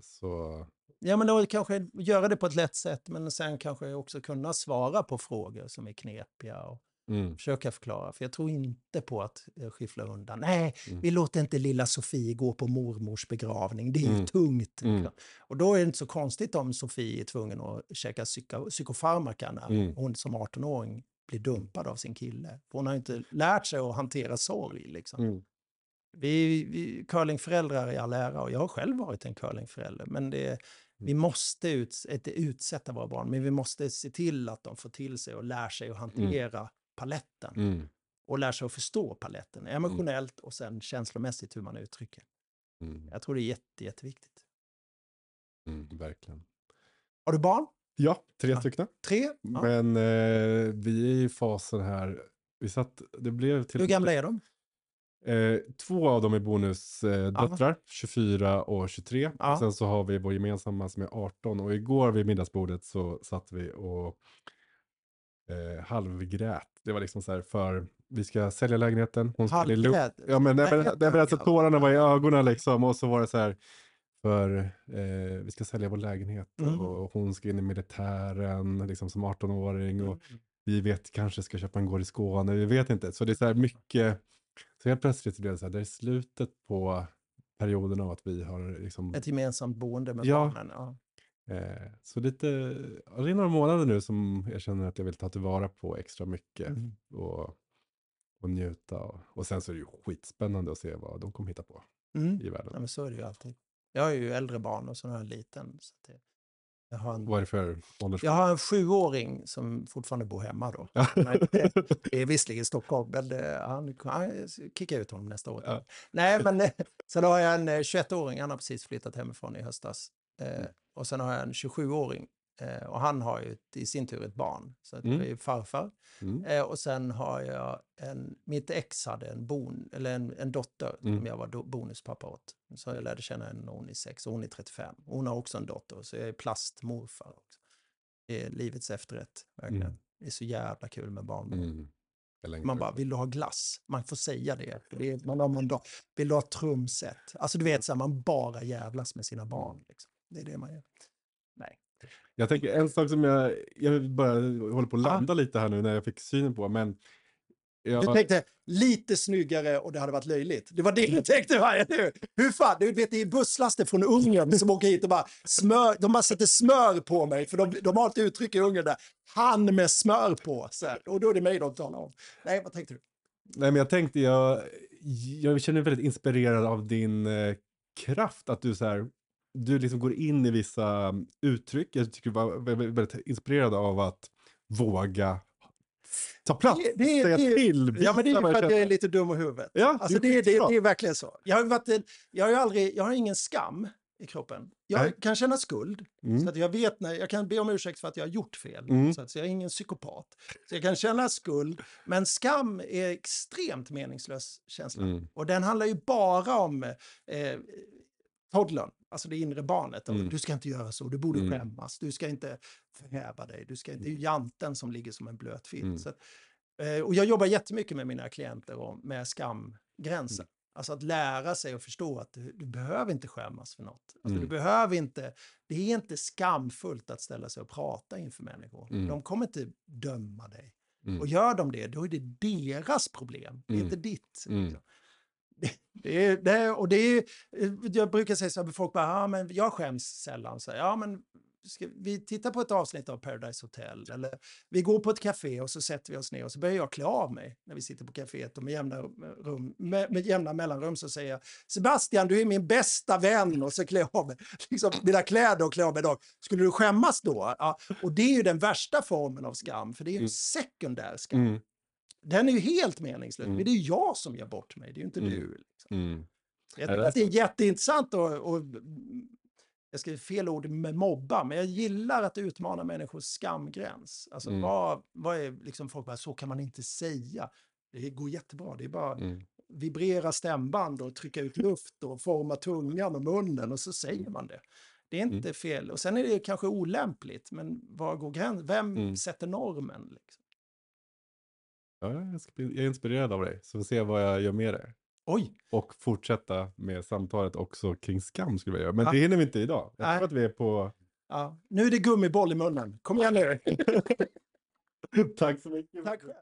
Så ja men då kanske göra det på ett lätt sätt men sen kanske också kunna svara på frågor som är knepiga och mm, försöka förklara. För jag tror inte på att eh, skyffla undan. Nej, Mm. vi låter inte lilla Sofie gå på mormors begravning. Det är ju Mm. tungt. Mm. Och då är det inte så konstigt om Sofie är tvungen att käka psyko psykofarmaka när Mm. hon som 18-åring blir dumpad av sin kille. För hon har ju inte lärt sig att hantera sorg. Liksom. mm, Vi, vi curlingföräldrar i all ära och jag har själv varit en curlingförälder. Men det, vi måste ut, inte utsätta våra barn, men vi måste se till att de får till sig och lär sig att hantera paletten. mm, Och lär sig att förstå paletten emotionellt och sen känslomässigt hur man uttrycker. mm, Jag tror det är jätte, jätteviktigt. mm, verkligen. Har du barn? Ja, tre Ja. stycken. Tre? Ja. Men eh, vi är i fasen här. Vi satt, det blev till Hur gamla är de? Eh, två av dem är bonusdöttrar, eh, döttrar, 24 och 23. Ja. Sen så har vi vår gemensamma som är 18. Och igår vid middagsbordet så satt vi och eh, halvgrät. Det var liksom så här för vi ska sälja lägenheten. Hon skulle Halvgrät? Ja men, nej, men, Nej, men alltså tårarna var i ögonen liksom. Och så var det så här för eh, vi ska sälja vår lägenhet Mm. och hon ska in i militären liksom som 18-åring. Och Mm. vi vet kanske ska köpa en gård i Skåne, vi vet inte. Så det är så här mycket, så helt plötsligt blev det så här, det är slutet på perioden av att vi har liksom, Ett gemensamt boende med Ja. barnen. Ja. Eh, så lite, det är några månader nu som jag känner att jag vill ta tillvara på extra mycket Mm. och, och njuta. Och, och sen så är det ju skitspännande att se vad de kommer hitta på Mm. i världen. Ja, men så är det ju alltid. Jag har ju äldre barn och så har jag en liten. Så att det, jag, har en, Vad är det för ålders... jag har en sjuåring som fortfarande bor hemma då. Ja. Det det är visserligen Stockholm, men det, han, han kickar ut honom nästa år. Ja. Nej, men eh, sen har jag en eh, 21-åring, han har precis flyttat hemifrån i höstas. Eh, Mm. Och sen har jag en 27-åring eh, och han har ju ett, i sin tur ett barn. Så Mm. jag är ju farfar. Mm. Eh, och sen har jag en, mitt ex hade en, bon, eller en, en dotter Mm. som jag var do, bonuspappa åt. Så jag lärde känna henne när hon är sex och hon är 35. Hon har också en dotter, så jag är plastmorfar också. Det är livets efterrätt, verkligen. Mm. Det är så jävla kul med barn. Mm. Man bara, vill du ha glass? Man får säga det. Det är, man har man då, vill du ha trumset? Alltså du vet, så här, man bara jävlas med sina barn. Liksom. Det är det man gör. Nej. Jag tänker en sak som jag, jag bara håller på att landa lite här nu när jag fick synen på, men Du jag, tänkte lite snyggare och det hade varit löjligt. Det var det du tänkte, va? Hur fan? Du vet, det är busslaster från Ungern som åker hit och bara smör, de bara sätter smör på mig. För de, de har ett uttryck i Ungern där, han med smör på. Så här. Och då är det mig de talar om. Nej, vad tänkte du? nej men jag tänkte, jag, jag känner mig väldigt inspirerad av din eh, kraft, att du så här, du liksom går in i vissa um, uttryck. Jag tycker du var väldigt, inspirerad av att våga ta plats, Det- det- säga det- till. Ja, men det är ju för att jag är lite dum i huvudet. Ja, Alltså, det är det, det, är verkligen så. Jag har, varit, jag har aldrig, jag har ingen skam i kroppen. Jag Nej. kan känna skuld. Mm. Så att jag vet när, jag kan be om ursäkt för att jag har gjort fel. Mm. Så, att, så jag är ingen psykopat. Så jag kan känna skuld. Men skam är extremt meningslös känsla. Mm. Och den handlar ju bara om eh, toddlern, alltså det inre barnet. Mm. Du ska inte göra så, du borde Mm. skämmas, du ska inte förhäva dig. Du ska inte, det är ju janten som ligger som en blöt filt. Mm. Så att, eh, och jag jobbar jättemycket med mina klienter och med skamgränsen. Mm. Alltså att lära sig och förstå att du, du behöver inte skämmas för något. Alltså Mm. Du behöver inte, det är inte skamfullt att ställa sig och prata inför människor. Mm. De kommer inte döma dig. Mm. Och gör de det, då är det deras problem, det är Mm. inte ditt. Mm. liksom. Det, är, det är, och det är, jag brukar säga så här, folk bara, ja men jag skäms sällan. Så här, ja men ska vi titta på ett avsnitt av Paradise Hotel? Eller vi går på ett café och så sätter vi oss ner och så börjar jag klä av mig när vi sitter på kaféet och med jämna, rum, med, med jämna mellanrum så säger jag Sebastian, du är min bästa vän och så klär jag av mig liksom, mina kläder och klär av mig dag. Skulle du skämmas då? Ja, och det är ju den värsta formen av skam, för det är ju en Mm. sekundär skam. Mm. Den är ju helt meningslös. Mm. Det är jag som gör bort mig, det är ju inte Mm. du. Liksom. Mm. Jag tycker det att det är jätteintressant och, och jag ska fel ord med mobba, men jag gillar att utmana människors skamgräns. Alltså Mm. vad, vad är liksom folk bara, så kan man inte säga. Det går jättebra, det är bara Mm. vibrera stämband och trycka ut luft och forma tungan och munnen och så säger man det. Det är Mm. inte fel. Och sen är det kanske olämpligt, men var går gränsen? Vem Mm. sätter normen? Liksom? Ja, jag, ska jag är inspirerad av dig, så vi får se vad jag gör med det. Oj, Och fortsätta med samtalet också kring skam skulle jag göra. Men Ja. det hinner vi inte idag. Jag tror att vi är på... ja. nu är det gummiboll i munnen. Kom igen nu. Tack så mycket. Tack själv.